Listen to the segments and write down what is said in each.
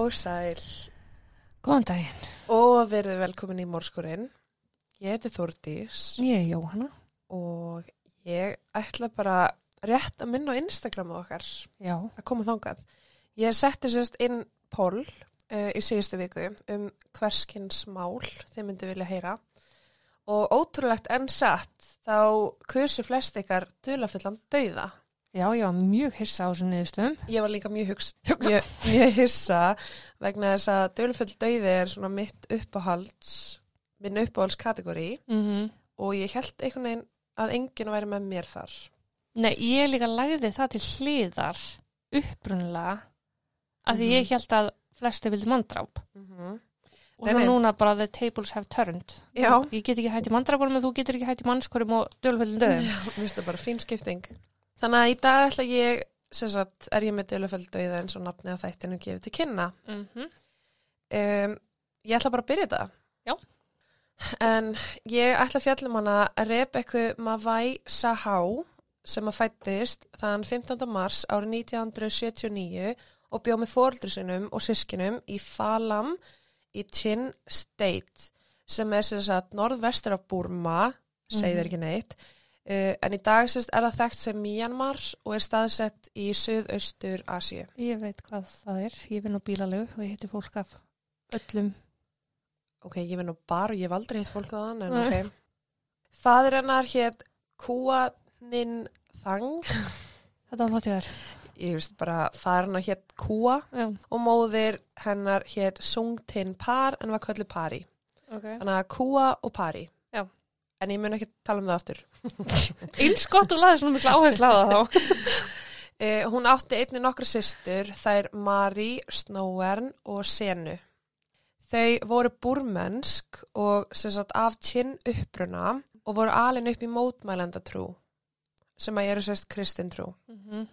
Og sæl Góðan daginn. og verið velkomin í Mórskurinn. Ég heiti Þórdís Ég er Jóhanna. og ég ætla bara rétt að minna á Instagramu okkar Já. að koma þangað. Ég setti sérst inn poll uh, í síðustu viku um hverskins mál þið myndu vilja heyra og ótrúlegt enn satt þá kursu flest ykkar dulafullan dauða. Já, ég var mjög hissa á þessu niðurstöðum. Ég var líka mjög hugsa, mjög, mjög hissa vegna þess að dölfull dauði er svona mitt uppáhalds, minn uppáhaldskategóri Mm -hmm. og ég held einhvern veginn að enginn væri með mér þar. Nei, ég líka lagði það til hliðar upprunlega af því Mhm. ég held að flesti vildi manndráp. Mm -hmm. Og svo núna bara the tables have turned. Já. Ég get ekki hætti manndrápunum en þú getur ekki hætti mannskorum og dölfullin döðum. Já, mér finnst það bara fín skipting. Þannig að í dag ætla ég, sem sagt, er ég með dölfull dauði eins og nafni að þættinu gefið til kynna. Mm -hmm. Um, ég ætla bara að byrja þetta. Já. En ég ætla að fjallum hana Rebekku Mavai Sahá sem að fættist þann 15. mars árið 1979 og bjóð með fóreldri sinum og sískinum í Falam í Chin State sem er sem sagt norðvestur af Burma, segir Mhm. ekki neitt. Uh, en í dag sérst er það þekkt sem Myanmar og er staðsett í Suðaustur Asíu. Ég veit hvað það er. Ég vinn á bílalegu og ég heiti fólk af öllum. Ok, ég veit nú bara, ég hef aldrei hitt fólk þaðan, en Nei. ok. Fadir hennar hétt Kuanin Thang, Þetta var ég þær. ég veist bara, fadir hennar hétt Kua Já, og móðir hennar hétt Sungtin Par en var köllu Pari. ok. Þannig að Kua og Pari. En ég mun ekki tala um það aftur. Eins gott og laði svona miklu áherslu á það þá. Uh, hún átti einni nokkra systur, þær Mari, Snowern og Senu. Þau voru búrmennsk og sem sagt af tinn uppruna og voru alin upp í mótmælendatrú sem að eru sérst kristintrú. Mm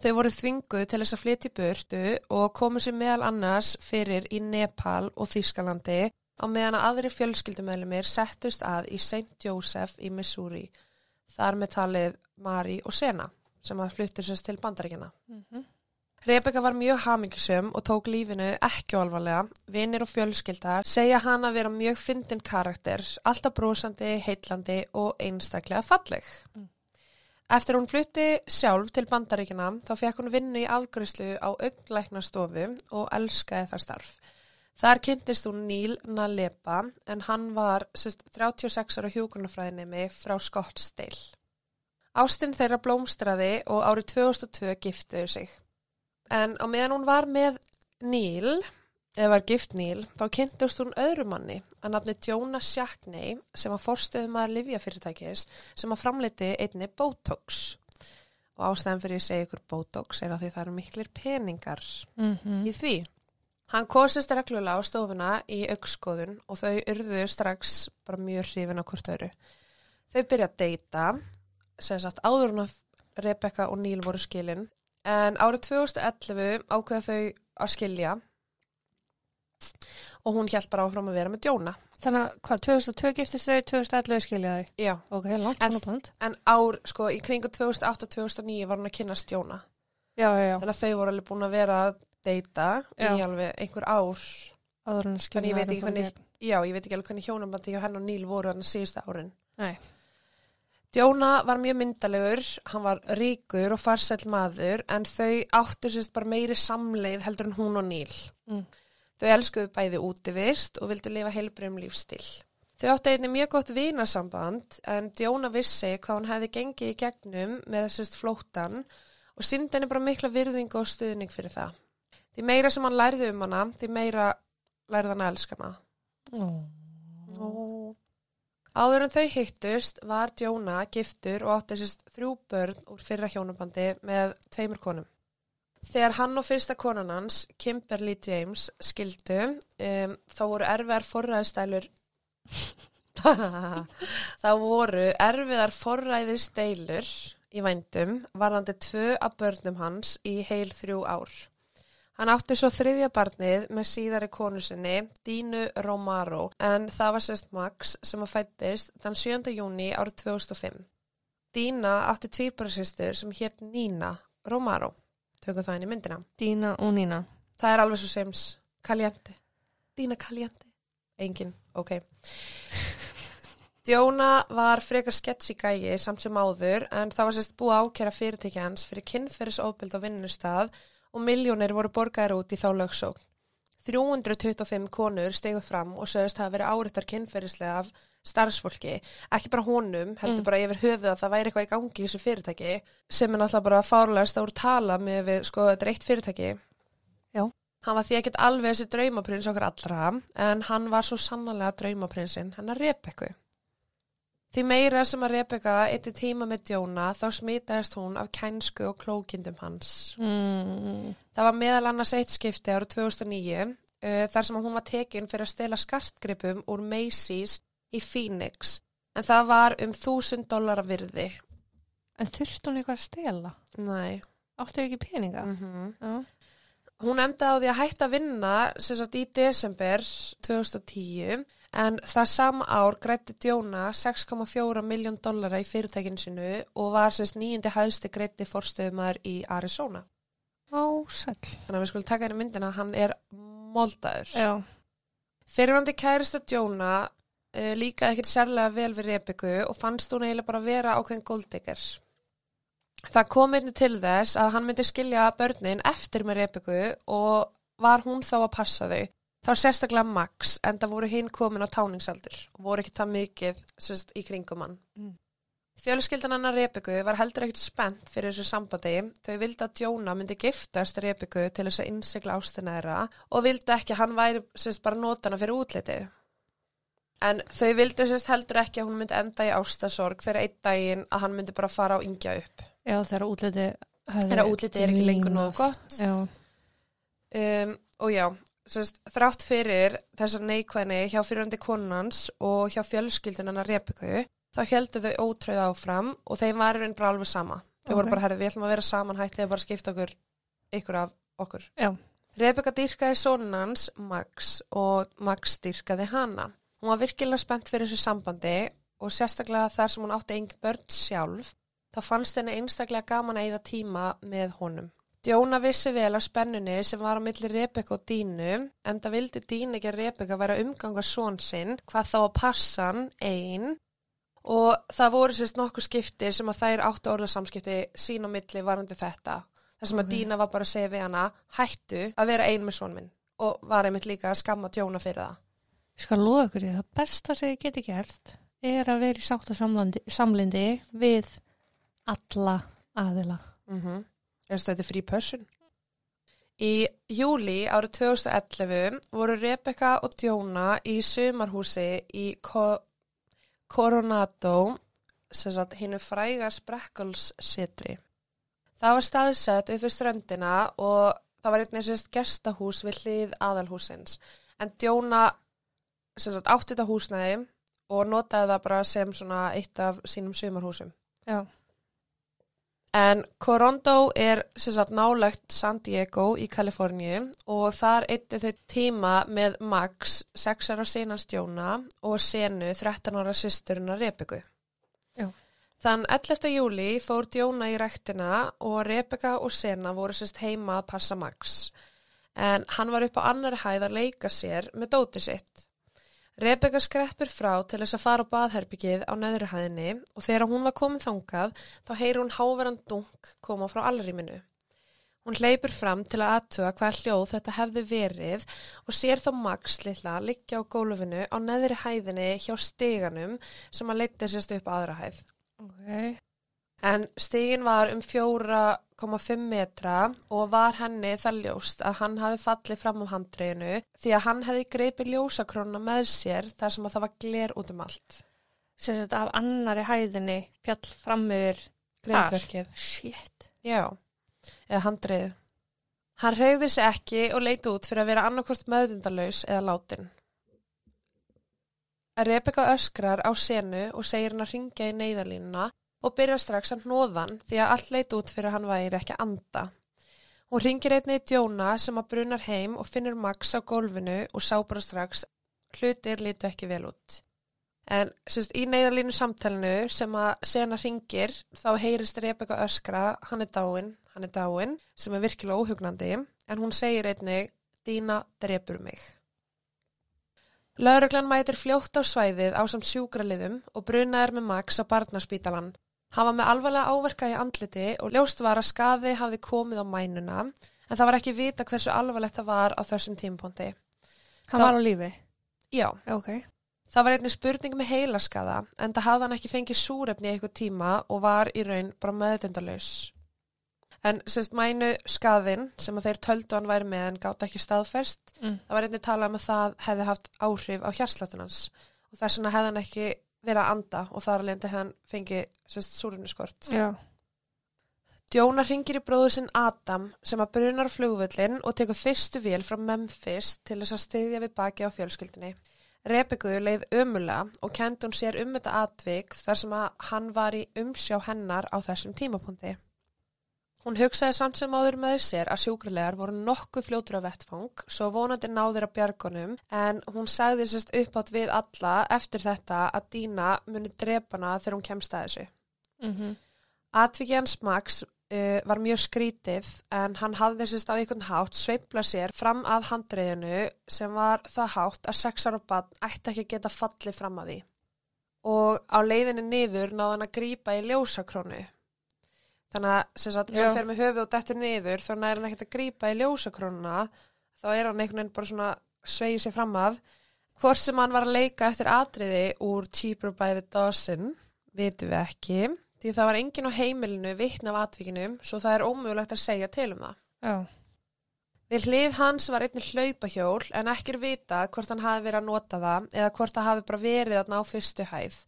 Þau voru þvinguð til þess að flytja í burtu og komu sér meðal annars fyrir í Nepal og Þýskalandi á meðan að aðri fjölskyldumælumir settust að í St. Joseph í Missouri. Þar með talið Mari og Sena sem að fluttur sérst til bandaríkjana. -hmm. Rebecca var mjög hamingisum og tók lífinu ekki alvarlega. Vinir og fjölskyldar segja hana vera mjög fyndin karakter, alltaf brosandi, heitlandi og einstaklega falleg. Mm. Eftir hún flutti sjálf til bandaríkina þá fekk hún vinnu í afgriðslu á auglæknastofu og elskaði það starf. Þar kynntist hún Níl Nalepa en hann var sérst, 36 ára hjúkurnafræðinemi frá Scottsdale. Ástinn þeirra blómstraði og árið 2002 giftuðu sig. En á meðan hún var með Níl, eða var gift Níl, þá kynntust hún öðru manni að nafni Jonah Shackney sem að forstöðum að livjafyrirtækis sem að framleiti einni Botox. Og ástæðan fyrir að segja ykkur Botox er að því það eru miklir peningar Mm í því. Hann kosist reglulega á stofuna í augskoðun og þau urðu strax bara mjög hrifin á hvort öru. Þau byrja að deyta, sem sagt áður hún að Rebecca og Neil voru skilin, en árið 2011 ákveða þau að skilja og hún hjælt bara áfram að vera með Jóna. Þannig að hvað, 2002 giftist þau, 2011 skilja þau. Já, Ok, langt og band. en ár, sko, í kringu 2008-2009 var hún að kynast Jóna. Já, já, já. Þannig að þau voru alveg búin að vera að deyta í alveg einhver ár. Þannig ég veit ekki hvernig, já, ég veit ekki alveg hvernig hjónabandi hjá henn og Níl voru hann síðustu árin. Nei. Djóna var mjög myndalegur, hann var ríkur og farsæll maður en þau áttu sérst bara meiri samleið heldur en hún og Níl. Mm. Þau elskuðu bæði útivist og vildu lifa heilbrigum lífstíl. Þau áttu einnig mjög gott vinasamband en Djóna vissi hvað hún hefði gengið í gegnum með sérst flóttan og syndi henni bara mikla virðingu og stuðning fyrir það. Því meira sem hann lærði um hana, því meira lærði hann að elska hana. Ó. Ó. Áður en þau hittust var Djóna giftur og átti sérst þrjú börn úr fyrra hjónabandi með tveimur konum. Þegar hann og fyrsta konan hans, Kimberly James, skildu, um, þá voru erfiðar forræðistælur þá voru erfiðar forræðisteilur í vændum varðandi tvö af börnum hans í heil þrjú ár. Hann átti svo þriðja barnið með síðari konu sinni, Dínu Romaro, en það var sérst Max sem að fættist þann 7. júni árið 2005. Dína átti tvíbarasistur sem hétt Nína Romaro. Tökum það inn í myndina. Dína og Nína. Það er alveg svo sems. Caliente. Dina Caliente. Engin, ok. Djóna var frekar sketsi gægi samt sem áður en það var sérst búið ákjæra fyrirtæki hans fyrir kynferðisofbild á vinnustad og miljónir voru borgaðir út í þá lögsókn. 325 konur stegu fram og sögust hafa verið árittar kynferðislega af starfsfólki, ekki bara honum, heldur Mm. bara yfir höfuð að það væri eitthvað í gangi í þessu fyrirtæki sem er náttúrulega bara fárlegast úr tala með við, sko, þetta er eitt fyrirtæki. Já. Hann var því ekkert alveg þessi draumaprins okkar allra, en hann var svo sannanlega draumaprinsinn, hann er Rebekku. Því meira sem að Rebekka eitti tíma með Djóna, þá smitaðist hún af kænsku og klókindum hans. Mm. Það var meðal annars eitt skipti árið 2009 uh, þar sem að hún var tekin fyrir að stela skartgripum úr Macy's í Phoenix en það var um 1000 dólar virði. En þurfti hún eitthvað að stela? Nei. Áttu ekki peninga? Mm Já. Hún endaði á því að hætta að vinna sem sagt í desember 2010 en það sam ár grætti Djóna 6,4 miljón dollara í fyrirtækinu sinu og var sérst nýjandi hæðsti greitti forstöðumæður í Arizona. Ó, sæll. Þannig að við skulum taka henni myndina að hann er moldaður. Já. Fyrirvandi kærista Djóna uh, líka ekkert sérlega vel við Rebeku og fannst hún eiginlega bara vera ákveðin góldegger. Það kom einnig til þess að hann myndi skilja börnin eftir með Rebeku og var hún þá að passa þau. Þá sérstaklega Max en það voru hinn komin á táningsaldur og voru ekki það mikið sérst, í kringum hann. Mm. Fjölskyldan hennar Rebeku var heldur ekkert spennt fyrir þessu sambandi. Þau vildi að Djóna myndi giftast Rebeku til þess að innsigla ástina þeirra og vildi ekki að hann væri sérst, bara notana fyrir útlitið. En þau vildu sérst heldur ekki að hún myndi enda í ástasorg þegar einn daginn að hann myndi bara fara á yngja upp. Já, þegar útliti hefði Þegar útlitið er ekki lengur dvínað. gott. Já. Um, og já, sérst, þrátt fyrir þessar neikvæðni hjá fyrirandi konans og hjá fjölskyldunana Rebeku, þá heldur þau ótröð áfram og þeim var einn bara alveg sama. Þau voru Ok. bara, herri, við ætlum að vera saman hættið að bara skipta okkur, ykkur af okkur. Já. Rebeka dýrkaði sonans Max og Max dýrkaði hana. Hún var virkilega spennt fyrir þessu sambandi og sérstaklega þar sem hún átti engin börn sjálf, þá fannst henni einstaklega gaman að eyða tíma með honum. Djóna vissi vel að spennunni sem var á milli Rebeka og Dínu, en það vildi Dínu ekki að Rebeka væri að umganga són sinn, hvað þá að passa hann einn og það voru sérst nokkuð skipti sem að þær áttu orðarsamskipti sín á milli varandi þetta. Það sem að Dína var bara að segja við hana, hættu að vera ein með són minn og var einmitt líka að skamma Djóna fyrir það. Ég skal loða ykkur því það besta sem ég geti gert er að vera í sátt og samlindi við alla aðila. Mm -hmm. Þetta er free person. Í júli árið 2011 voru Rebecca og Djóna í sumarhúsi í Coronado, hinnu fræga Spreckles-setri. Það var staðsett upp við ströndina og það var einnig sérst gestahús við hlið aðalhúsins. En Djóna sagt, átti þetta húsnæði og notaði það bara sem svona eitt af sínum sumarhúsum. Já. En Corondo er sem sagt nálagt San Diego í Kaliforníu og þar eitti þau tíma með Max, 6 ára sinans Djóna og Senu, 13 ára sýsturina Rebeku. Já. Þann 11. júli fór Djóna í ræktina og Rebeka og Sena voru sérst heima að passa Max. En hann var upp á annari hæð að leika sér með dóti sitt. Rebeka skreppur frá til þess að fara á baðherbyggið á neðri hæðinni og þegar hún var komin þangað þá heyri hún háveran dunk koma frá alrýminu. Hún hleypur fram til að aðtuga hvað hljóð þetta hefði verið og sér þá Max litla liggja á gólfinu á neðri hæðinni hjá steganum sem að leita sérst upp aðra hæð. Ok. En stigin var um 4,5 metra og var henni það ljóst að hann hafi fallið fram á handriðinu því að hann hefði greipið ljósakrónuna með sér þar sem að það var gler út um allt. Þetta af annari hæðinni fjall fram yfir. Grindverkið. Shit. Já, eða handriðið. Hann reyði sig ekki og leiti út fyrir að vera annarkvort meðundalaus eða látin. Rebeka öskrar á senu og segir hann að ringja í neyðarlínuna og byrja strax að hnóðan því að allt leit út fyrir að hann væri ekki að anda. Hún ringir einnig í Djóna sem að brunar heim og finnur Max á gólfinu og sá bara strax hlutir litu ekki vel út. En sérst, í neyðarlínu samtalenu sem að sena ringir þá heyrist Rebeka öskra hann er dáin, hann er dáin sem er virkilega óhugnandi en hún segir einnig Dína drepur mig. Lauruglan mætir fljótt á svæðið á samt sjúkraliðum og brunaðir með Max á barnaspítalan. Hann var með alvarlega áverka í andliti og ljóst var að skaði hafði komið á mænuna en það var ekki vita hversu alvarlegt það var á þessum tímpóndi. Hann Það- var á lífi. Já, Ok. það var einnig spurning með heilaskaða en það hafði hann ekki fengið súrefni í eitthvað tíma og var í raun bara meðdendalaus. En semst mænu skaðin sem að þeir töldu hann væri með en gátt ekki staðfest Mm. það var einnig talað um að það hefði haft áhrif á hjartslættunans og þess vegna hefði hann ekki verið að anda og þar alveg hefði hann súrefniskort. Já. Djóna ringir í bróður sinn Adam sem að brunar flugvöllin og tekur fyrstu vél frá Memphis til þess að styðja við baki á fjölskyldinni. Rebekku leið ömulega og kendi hún sér um þetta atvik þar sem að hann var í umsjá hennar á þessum tímapunkti. Hún hugsaði samt sem áður með sér að sjúkralegar voru nokkuð fljótur á vettfang svo vonandi náður að bjargunum en hún sagði sérst uppátt við alla eftir þetta að Dína muni drepana þegar hún kemst að þessu. Mm -hmm. Atviki hans Max uh, var mjög skrítið en hann hafði sérst á einhvern hátt sveifla sér fram að handreiðinu sem var það hátt að sex ára bann ætti ekki að geta fallið fram að því. Og á leiðinni niður náði hann að grípa í ljósakrónu. Þannig að sem sagt, hann fer með höfu og dettur niður þá næri hann ekkert að grípa í ljósakrónuna þá er hann einhvern veginn bara svona sveigir sér fram af. Hvort sem hann var að leika eftir atriði úr Cheaper by the Dozen vitum við ekki því það var enginn á heimilinu vittn af atvikinu svo það er ómögulegt að segja til um það. Já. Við hlið hans var einnig hlaupahjól en ekki er vitað hvort hann hafi verið að nota það eða hvort það hafi bara verið að ná fyrstu hæð.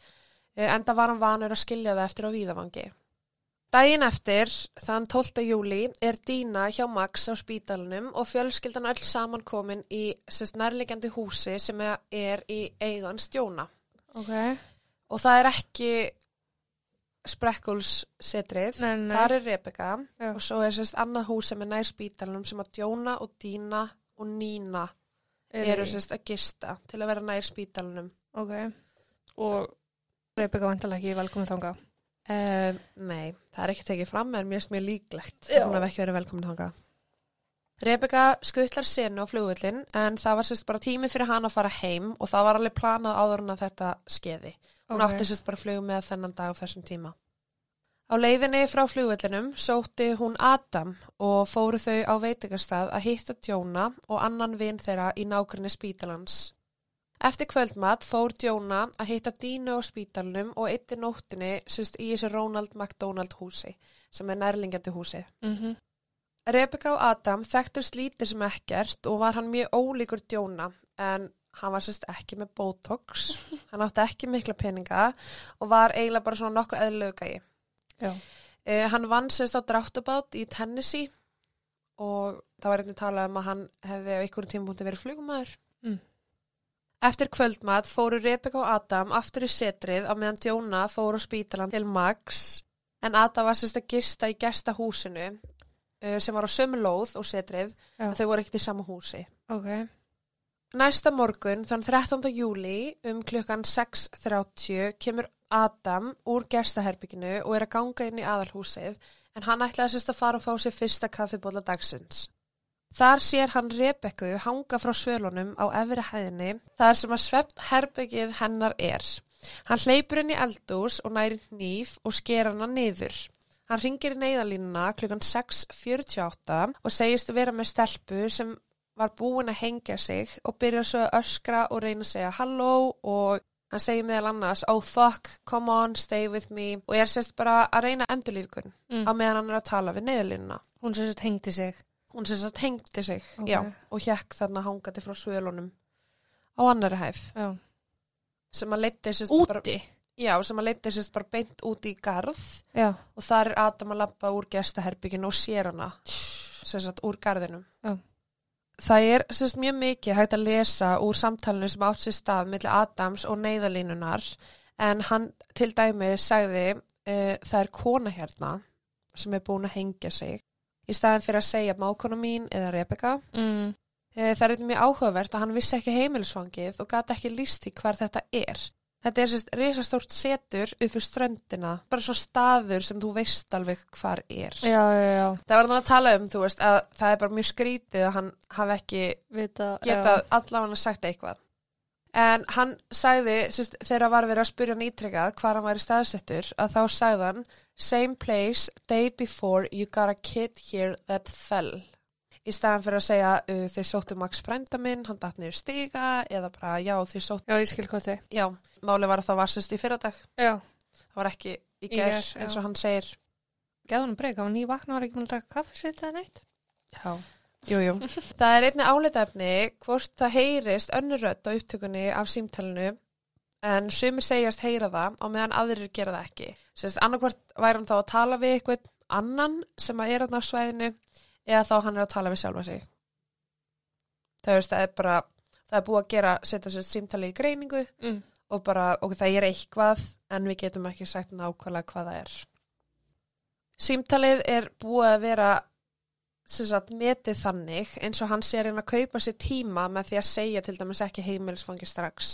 Eh, Enda var hann vanur að skilja það eftir á víðavangi. Dægin eftir, þann 12. júli, er Dína hjá Max á spítalunum og fjölskyldan öll saman komin í sérst nærliggjandi húsi sem er í eigan stjóna. Ok. Og það er ekki Sprekkúls setrið, Nei, nei. þar er Rebecca Já. og svo er sérst annað hús sem er nær spítalunum sem að Djóna og Dína og Nína eru sérst að gista til að vera nær spítalunum. Ok. Og Rebecca vantalega ekki velkomin þanga. Uh, nei, það er ekki tekið fram en mér er mjög líklegt Já. hún hef ekki verið velkomin þangað. Rebecca skuttlar senu á flugvöllin en það var sérst bara tími fyrir hann að fara heim og það var alveg planað áður en að þetta skeiði. Hún Ok. átti sérst bara flug með þennan dag á þessum tíma. Á leiðinni frá flugvellinum sótti hún Adam og fóru þau á veitingastað að hitta Djóna og annan vin þeirra í nákvæmni spítalans. Eftir kvöldmat fór Djóna að hitta Dínu á spítalunum og eitti nóttinni sérst í þessu Ronald McDonald húsi sem er nærlingjandi húsi. Mm -hmm. Rebecca og Adam þekktust lítið sem ekkert og var hann mjög ólíkur Djóna en hann var sérst ekki með Botox, hann átti ekki mikla peninga og var eiginlega bara svona nokkuð eðlögu gæi. Já. Uh, hann vann sérst á dráttabát í Tennessee og það var einnig talað um að hann hefði á einhverjum tímpunkti verið flugumæður. Eftir kvöldmat fóru Rebecca og Adam aftur í setrið á meðan Djóna fóru á spítalan til Max en Adam var sérst að gista í gestahúsinu uh, sem var á sömu lóð og setrið Já. en þau voru ekkert í sama húsi. Ok. Næsta morgun, þann 13. júli, um klukkan 6.30 kemur Adam úr gestaherbygginu og er að ganga inn í aðalhúsið en hann ætlaði sérst að fara og fá sér fyrsta kaffibóla dagsins. Þar sér hann Rebekku hanga frá svölunum á efri hæðinni þar sem að svepp herbyggið hennar er. Hann hleypur í eldús og næri hníf og sker hana niður. Hann ringir í neyðalínuna klukkan 6.48 og segist vera með stelpu sem var búin að hengja sig og byrja svo að öskra og reyna að segja halló og hann segir meðal annars oh fuck, come on, stay with me og er sérst bara að reyna endurlífkun Mm. á meðan hann er að tala við neyðalínuna. Hún sett hengdi sig. Hún sérst að hengdi sig, Ok. já, og hjekk þarna hangandi frá svölunum á annari hæð Já. sem að leiti sérst bara, Úti. já, sem að leiti sérst bara beint út í garð Já. og þar er Adam að lappa úr gestaherbygginu og sér hana sérst að úr garðinum. Já. Það er sérst mjög mikið hægt að lesa úr samtalenu sem átt sér stað millir Adams og neyðalínunar en hann til dæmi sagði uh, það er kona hérna sem er búin að hengja sig í staðin fyrir að segja mákona mín eða Rebecca. Mm. Uh, það er mjög áhugavert að hann vissi ekki heimilisfangið og gati ekki líst í hvar þetta er. Þetta er sérst risastórt setur upp fyrir ströndina, bara svo staður sem þú veist alveg hvar er. Já, já, já, Það var þannig að tala um, þú veist, að það er bara mjög skrítið að hann hafi ekki vita, getað allavega sagt eitthvað. En hann sagði, sérst, þegar var verið að spyrja hann ítrykkað hvar hann væri staðsettur, að þá sagði hann, same place, day before, you got a kid here that fell. Í staðan fyrir að segja, uh, þeir sóttu Max frænda minn, hann datt niður stiga, eða bara, já, þeir sóttu, Já, ég skil hvað þið. já, máli var að það var sérst í fyrradag. Já, Það var ekki í Í ger, gær, já. eins og hann segir. hann breyka, hann ný vakna var ekki með að draka kaffi sitt eða neitt. Já. Jú, jú. það er einni álitaefni hvort það heyrist önnur rödd á upptökunni af símtælinu en sumir segjast heyra það á meðan aðrir gera það ekki. Sérst, annarkvort væri hann þá að tala við eitthvað annan sem að er á svæðinu eða þá hann er að tala við sjálfa sig. Það, veist, það er bara, það er búið að gera, setja sér símtæli í greiningu Mm. og bara, ok, það er eitthvað en við getum ekki sagt nákvæmlega hvað það er. Símtalið er búið að vera sagt, metið þannig eins og hann sé að reyna að kaupa sér tíma með því að segja til dæmis ekki heimilisfangi strax.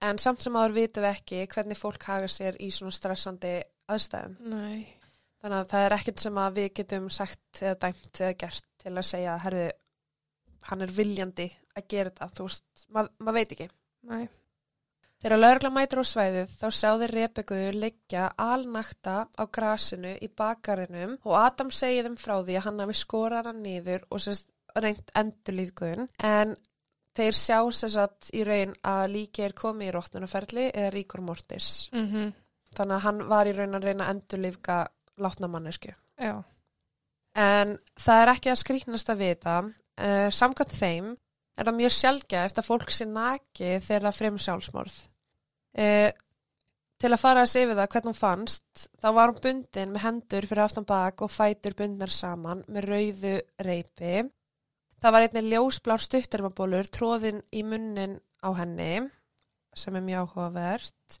En samt sem áður vitum við ekki hvernig fólk haga sér í svona stressandi aðstæðum. Nei. Þannig að það er ekkert sem að við getum sagt eða dæmt eða gert til að segja, herðu, hann er viljandi að gera þetta, þú veist, maður mað veit ekki. Nei. Þegar lögregla mætur á svæðið þá sjáði Rebekku liggja alnakta á grasinu í bakarinum og Adam segi þeim frá því að hann hafi skorað hann niður og sérst reynt endurlífgun en þeir sjá sérst í raun að líki er komið í róttunaferli eða ríkur mortis. Mm Þannig að hann var í raun að reyna að endurlífga látna mannesku. Já. En það er ekki að skrýtnast að vita. Uh, samkvæmt þeim er það mjög sjálfgæð eftir að fólk sé naki þegar það fremur sjálfsmorð. Uh, til að fara að sé við það hvernig hún fannst, þá var hún bundin með hendur fyrir aftan bak og fætur bundnar saman með rauðu reipi. Það var einnig ljósblár stuttarmabólur tróðin í munnin á henni, sem er mjög áhugavert.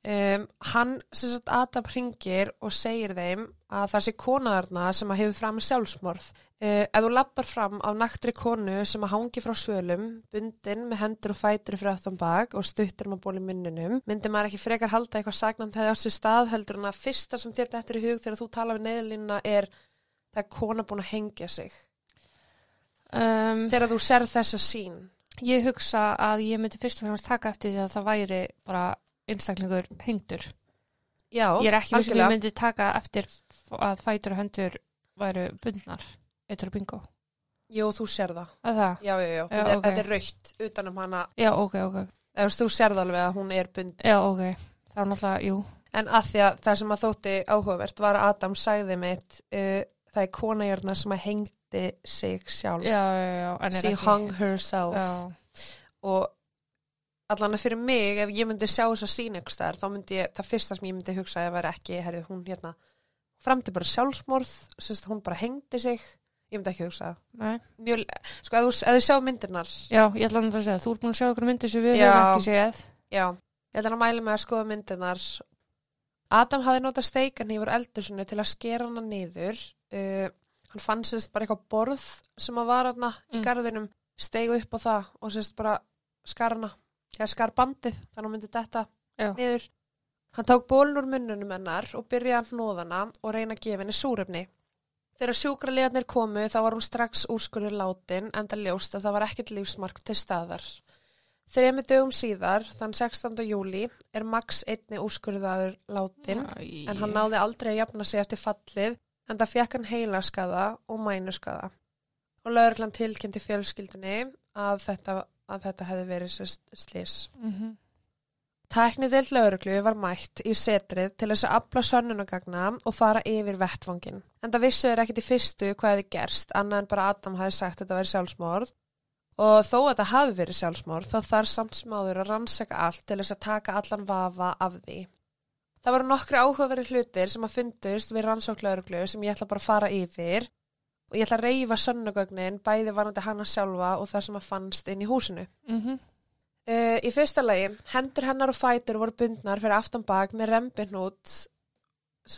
Um, hann sem sagt Adam ringir og segir þeim að það sé konaðarna sem að hefur fram sjálfsmorð. Uh, ef þú lappar fram á naktri konu sem að hangi frá svölum, bundin með hendur og fætur fyrir aftan bak og stuttur með ból í munninum, myndi maður ekki frekar halda eitthvað sagnamt hefði átt sér stað heldur en að fyrsta sem þér þetta í hug þegar þú tala við neðlínuna er það er kona búin að hengja sig. Um, Þegar þú serð þessa sín. ég hugsa að ég myndi fyrst og fremst taka eftir því að það væri bara einstaklingur hengdur. Já, Ég er ekki vissum algjörlega. ég myndi taka eftir að fætur og hendur væru bundnar. Eitthvað bingo. Jú, þú serð það. Er það? Já, já, já. Já, Þetta, er- ok. þetta er raukt utanum hana. Já, ok, ok. Ef þú þú serð alveg að hún er bundin. Já, ok. Það er náttúrulega, jú. En að því að það sem að þótti áhugavert var að Adam sagði mitt uh, það er konajörna sem að hengdi sig sjálf. Já, já, já. er She hung herself. Já, Og allan að fyrir mig, ef ég myndi sjá þess að sína ykkur staðar, þá myndi ég, það fyrsta sem ég myndi hugsa að vera ekki, herrið, hún hérna framti bara sjálfsmorð, sérst hún bara hengdi sig. Ég myndi ekki hugsa það. Mjög, sko, ef þú, ef þú sjá myndirnar, Já, ég ætla að segja, þú ert búin að sjá okkur myndir sem við Já. höfum ekki séð. já, ég ætla að mæla með að skoða myndirnar. Adam hafði notað steikan yfir eldursunni til að skera hana niður. Uh, hann fann sérst bara eitthvað borð sem að var í Mm. garðinum, steigu upp á það og sérst bara skar hana, eða skar bandið þannig að hún myndi detta Já. niður. Hann tók bólun úr munnunum hennar og byrjaði að hnóðana og reyna að gefa henni súrefni. Þegar sjúkraliðarnir komu þá var hún strax úrskurður látin enda ljóst að það var ekkert lífsmark til staðar. Þremi dögum síðar, þann 16. júli, er Max einni úrskurðaður látin Æ. en hann náði aldrei að jafna sig eftir fallið en það fekk hann heilaskaða og mænuskaða. Og lögreglan tilkynnti fjölskyldunni að þetta, að þetta hefði verið slís. Mhm. Tæknideild lögreglu var mætt í setrið til þess að afla sönnunagagna og fara yfir vettvangin. En það vissu er ekkit í fyrstu hvað hefði gerst, annað en bara Adam hafi sagt að þetta væri sjálfsmorð. Og þó að þetta hafi verið sjálfsmorð, þá þarf samt smáður að rannsaka allt til þess að taka allan vafa af því. Það voru nokkri áhugaverið hlutir sem að fundust við rannsók lögreglu sem ég ætla bara að fara yfir og ég ætla að reyfa sönnugögnin bæði varandi hana sjálfa og það sem að fannst inn í húsinu. Mhm. Uh, í fyrsta lagi, hendur hennar og fætur voru bundnar fyrir aftan bak með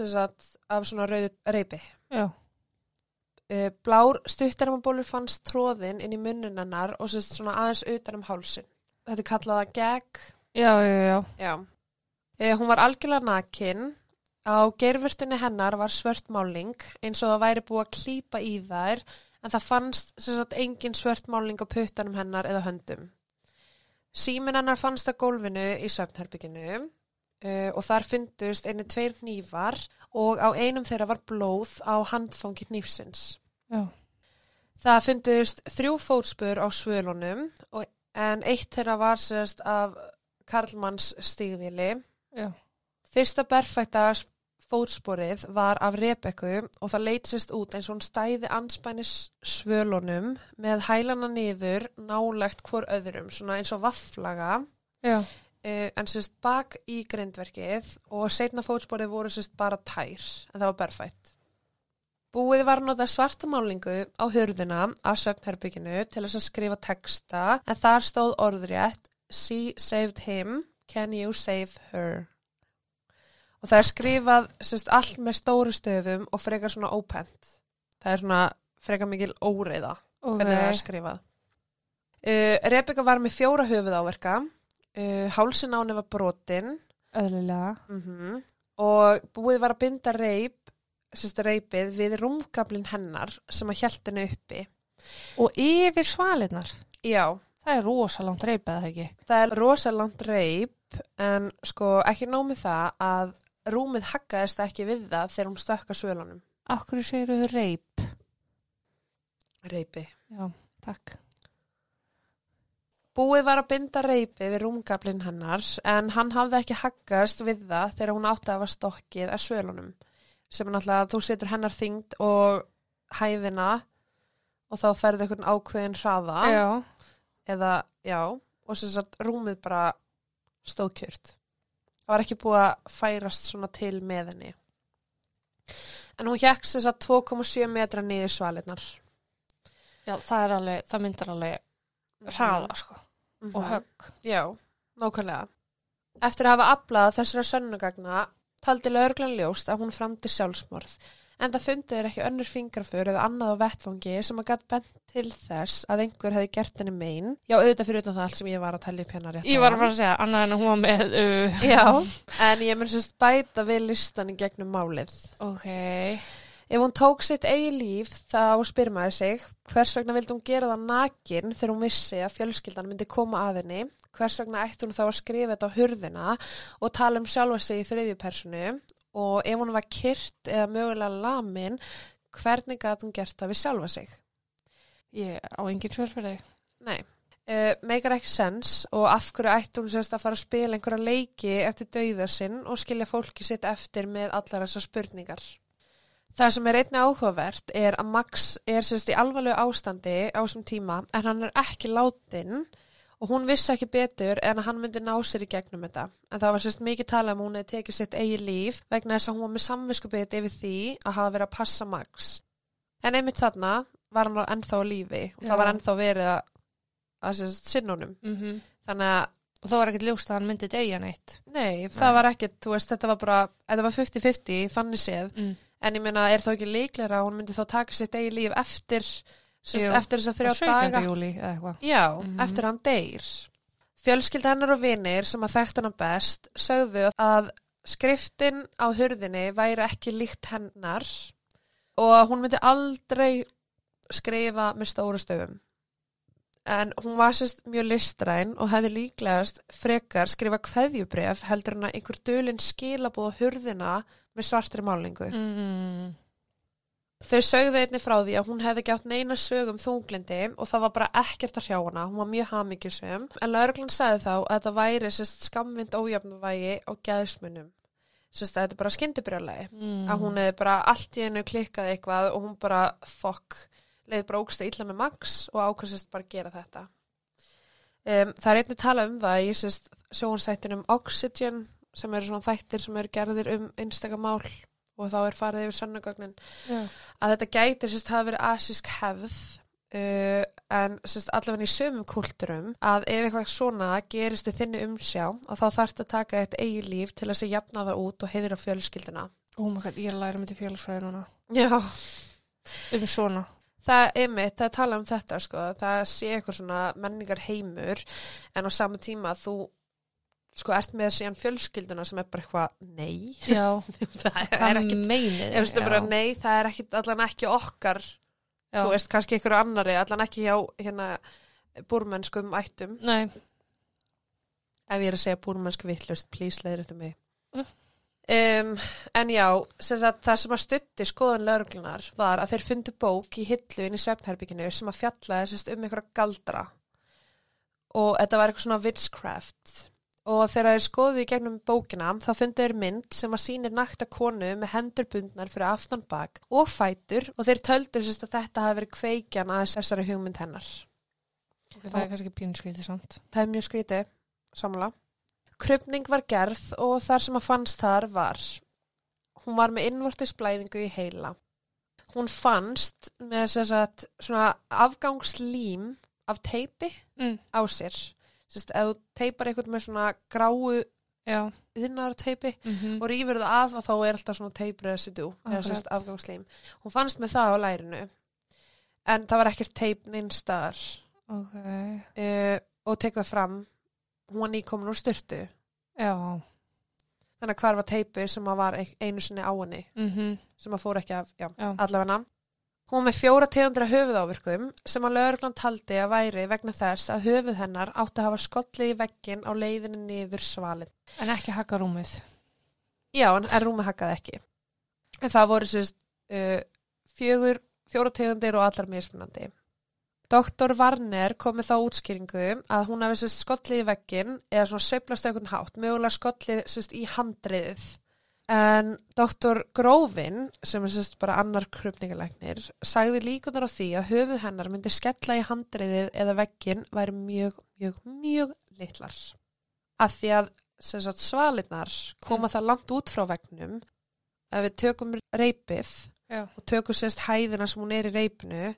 sagt af svona rauðu reypi. Já. Uh, blár stuttarmabólur fannst tróðin inn í munnun hennar og svona aðeins utan um hálsin. Þetta er kallað að gag Já, já, já. Já. E, hún var algjörlega nakin. Á gerfurtinni hennar var svört máling eins og það væri búið að klípa í þær en það fannst sem sagt engin svört máling á puttanum hennar eða höndum. Símin hennar fannst að gólfinu í söfnherbygginu uh, og þar fundust einni tveir hnífar og á einum þeirra var blóð á handfangi hnífsins. Já. Það fundust þrjú fótspur á svölunum en eitt þeirra var sérst af Karlmanns stígvili. Já. Fyrsta berfætta fótsporið var af Rebekku og það leit sérst út eins og hún stæði anspænis svölunum með hælana niður nálegt hvor öðrum, svona eins og vafflaga. Já. Uh, en sérst bak í grindverkið og setna fótsporið voru sérst bara tær en það var berfætt. Búið var að nota svartamálingu á hurðina af söfnherbygginu til þess að skrifa texta en þar stóð orðrétt She saved him, can you save her? Og það er skrifað sérst allt með stóru stöðum og frekar svona ópent. Það er svona frekar mikil óreiða Ok. hvernig það er skrifað. Uh, Rebecca var með fjóra höfuð áverka, uh, hálsin á henni var brotin Öðlilega. mm og búið var að binda reip, sérst reipið við rúmgablin hennar sem að hjælt henni uppi. Og yfir svalinnar. Já, Það er rosalangt reipið, eða ekki? það er rosalangt reip en sko ekki nómið það að rúmið haggaðist ekki við það þegar hún stökka svölunum. Akkur segir þau reip. Reipi. Já, takk. Búið var að binda reipið við rúmgablin hennar en hann hafði ekki haggast við það þegar hún átti að hafa stokkið að svölunum sem er náttúrulega að þú setur hennar þyngd og hæðina og þá ferði einhvern ákveðin hraða Já. eða, já, og sem sagt rúmið bara stóðkjört. Það var ekki búið að færast svona til með henni. En hún hjekk sem sagt 2,7 metra niður svalinnar. Já, það er alveg, það myndar alveg hraða, sko. Mhm. Og högg. Já, nákvæmlega. Eftir að hafa aflað þessara sönnugagna taldi lögreglan ljóst að hún framdi sjálfsmorð en það fundið er ekki önnur fingrafur eða annað á vettfangi sem að gætt bent til þess að einhver hefði gert henni mein. Já, auðvitað fyrir utan það allt sem ég var að tellja upp hérna rétt Ég var að fara að segja, annað en að hún var með, uh, Já, en ég mun sérst bæta við listan í gegnum málið. ok. Ef hún tók sitt eigi líf þá spyr maður sig hvers vegna vildi hún gera það nakin þegar hún vissi að fjölskyldan myndi koma að henni, hvers vegna ætti hún þá að skrifa þetta á hurðina og tala um sjálfa sig í þriðju personu og ef hún var kyrt eða mögulega lamin, hvernig gæti hún gert það við sjálfa sig? Ég á engin svör fyrir þig. Nei. Uh, meikar ekki sens og af hverju ætti hún sérst að fara að spila einhverja leiki eftir dauðar sinn og skilja fólki sitt eftir með allar þessar spurningar. Það sem er einnig áhugavert er að Max er sérst í alvarlegu ástandi á þessum tíma en hann er ekki látin og hún vissi ekki betur en að hann myndi ná sér í gegnum þetta. En það var sérst mikið talað um að hún hefði tekið sitt eigi líf vegna þess að hún var með samviskubit yfir því að hafa verið að passa Max. En einmitt þarna var hann ennþá á lífi og Já. það var ennþá verið að, að sérst sinnunum. Mm -hmm. Þannig að Og það var ekkert ljóst að hann myndi degja neitt. Nei, það var ekkert, þú veist, þetta var bara, þetta var 50-50, þannig séð, Mm. en ég meina, er þá ekki líklega að hún myndi þá taka sitt eigi líf eftir, Jú. eftir þess að þrjá 17. daga, júli já, Mhm. eftir hann deyr. Fjölskylda hennar og vinir sem að þekkt hana best sögðu að skriftin á hurðinni væri ekki líkt hennar og hún myndi aldrei skrifa með stóru stöfum. En hún var sérst mjög listræn og hefði líklegast frekar skrifa kveðjubref heldur en að einhver dölinn skilabóð á hurðina með svartri málingu. Mm. Þau sögðu einni frá því að hún hefði átt neina sögum þunglindi og það var bara ekkert að hrjá hana, hún var mjög hamingjusum. En lauruglan sagði þá að þetta væri sérst skamvind ójöfnuvægi á gæðismunum. Sérst að þetta er bara skyndibrjálægi. Mm. Að hún hefði bara allt í hennu klikkað eitthvað og hún bara fokk, leiði bara ógst illa með Max og ákvæmst bara gera þetta. Um, það er einnig tala um það í sjónsættinum Oxygen sem eru svona þættir sem eru gerðir um einstakamál og þá er farið yfir sannugögnin Já. að þetta gæti sérst hafa verið asísk hefð uh, en sérst allavega í sömum kulturum að ef eitthvað svona gerist í þinni umsjá að þá þarf að taka eitt eigi líf til að sé jafna það út og heiðra fjölskylduna. Oh my god, ég að læra myndi félagsfræði núna. Já. Um svona. Það er mitt, það er tala um þetta sko, það sé eitthvað svona menningar heimur en á sama tíma þú sko ert með síðan fjölskylduna sem er bara eitthvað nei, Já, það er hvað ekki meinið Ég bara nei, það er ekki, allan ekki okkar. Já. þú veist, kannski ykkur annari allan ekki hjá hérna búrmennskum ættum. Nei, ef ég er að segja búrmennsku vittlust, please leiður þetta mig. Mm. um, en já sem sagt, það sem að stutti skoðan lauruglunar var að þeir fundu bók í hillu inn í svefnherbygginu sem að fjallaði um einhverja galdra. Og þetta var eitthvað svona witchcraft og þegar þeir skoðu í gegnum bókina þá fundu þeir mynd sem að sýnir nakta konu með hendur bundnar fyrir aftan bak og fætur og þeir töldur sérst, að þetta hafi verið kveikjan að þessari hugmynd hennar það er kannski pínskvítið samt. Það er mjög skrítið, samla. Krupning var gerð og þar sem að fannst þar var, hún var með innvortisblæðingu í heila. Hún fannst með þess að svona afgangslím af teipi Mm. á sér. Sest, ef þú teipar eitthvað með svona gráu yðnar teipi Mm og rýfur það af og þá er alltaf svona teip residú, eða Akkurat. sérst afgangslím. Hún fannst með það á lærinu, en það var ekkert teip neinstaðar Ok. uh, og tek það fram hún var nýkomin úr styrtu Já. þannig að hvar var teipi sem að var ein- einu sinni á henni Mm sem að fór ekki af, já, Já. allavega hún með fjóra tegundra höfuðávirkum sem að lögreglan taldi að væri vegna þess að höfuð hennar átti að hafa skollið í veggin á leiðinu niður svalin En ekki hakka rúmið. já, en, en rúmi hakkaði ekki en það voru sérst uh, fjögur, fjóra tegundir og allar mismunandi Doktor Varner kom með þá útskýringu að hún hefði sérst skollið í veggin eða svona sveiflast eitthvað hátt, mögulega skollið sérst í handriðið. En doktor Grófin, sem er sérst bara annar krupningalæknir, sagði líkunar á því að höfuð hennar myndi skella í handriðið eða veggin væri mjög, mjög, mjög litlar. Að því að sérst svalinnar koma það langt út frá veggnum, að við tökum reypið Já. og tökum sérst hæðina sem hún er í reypinu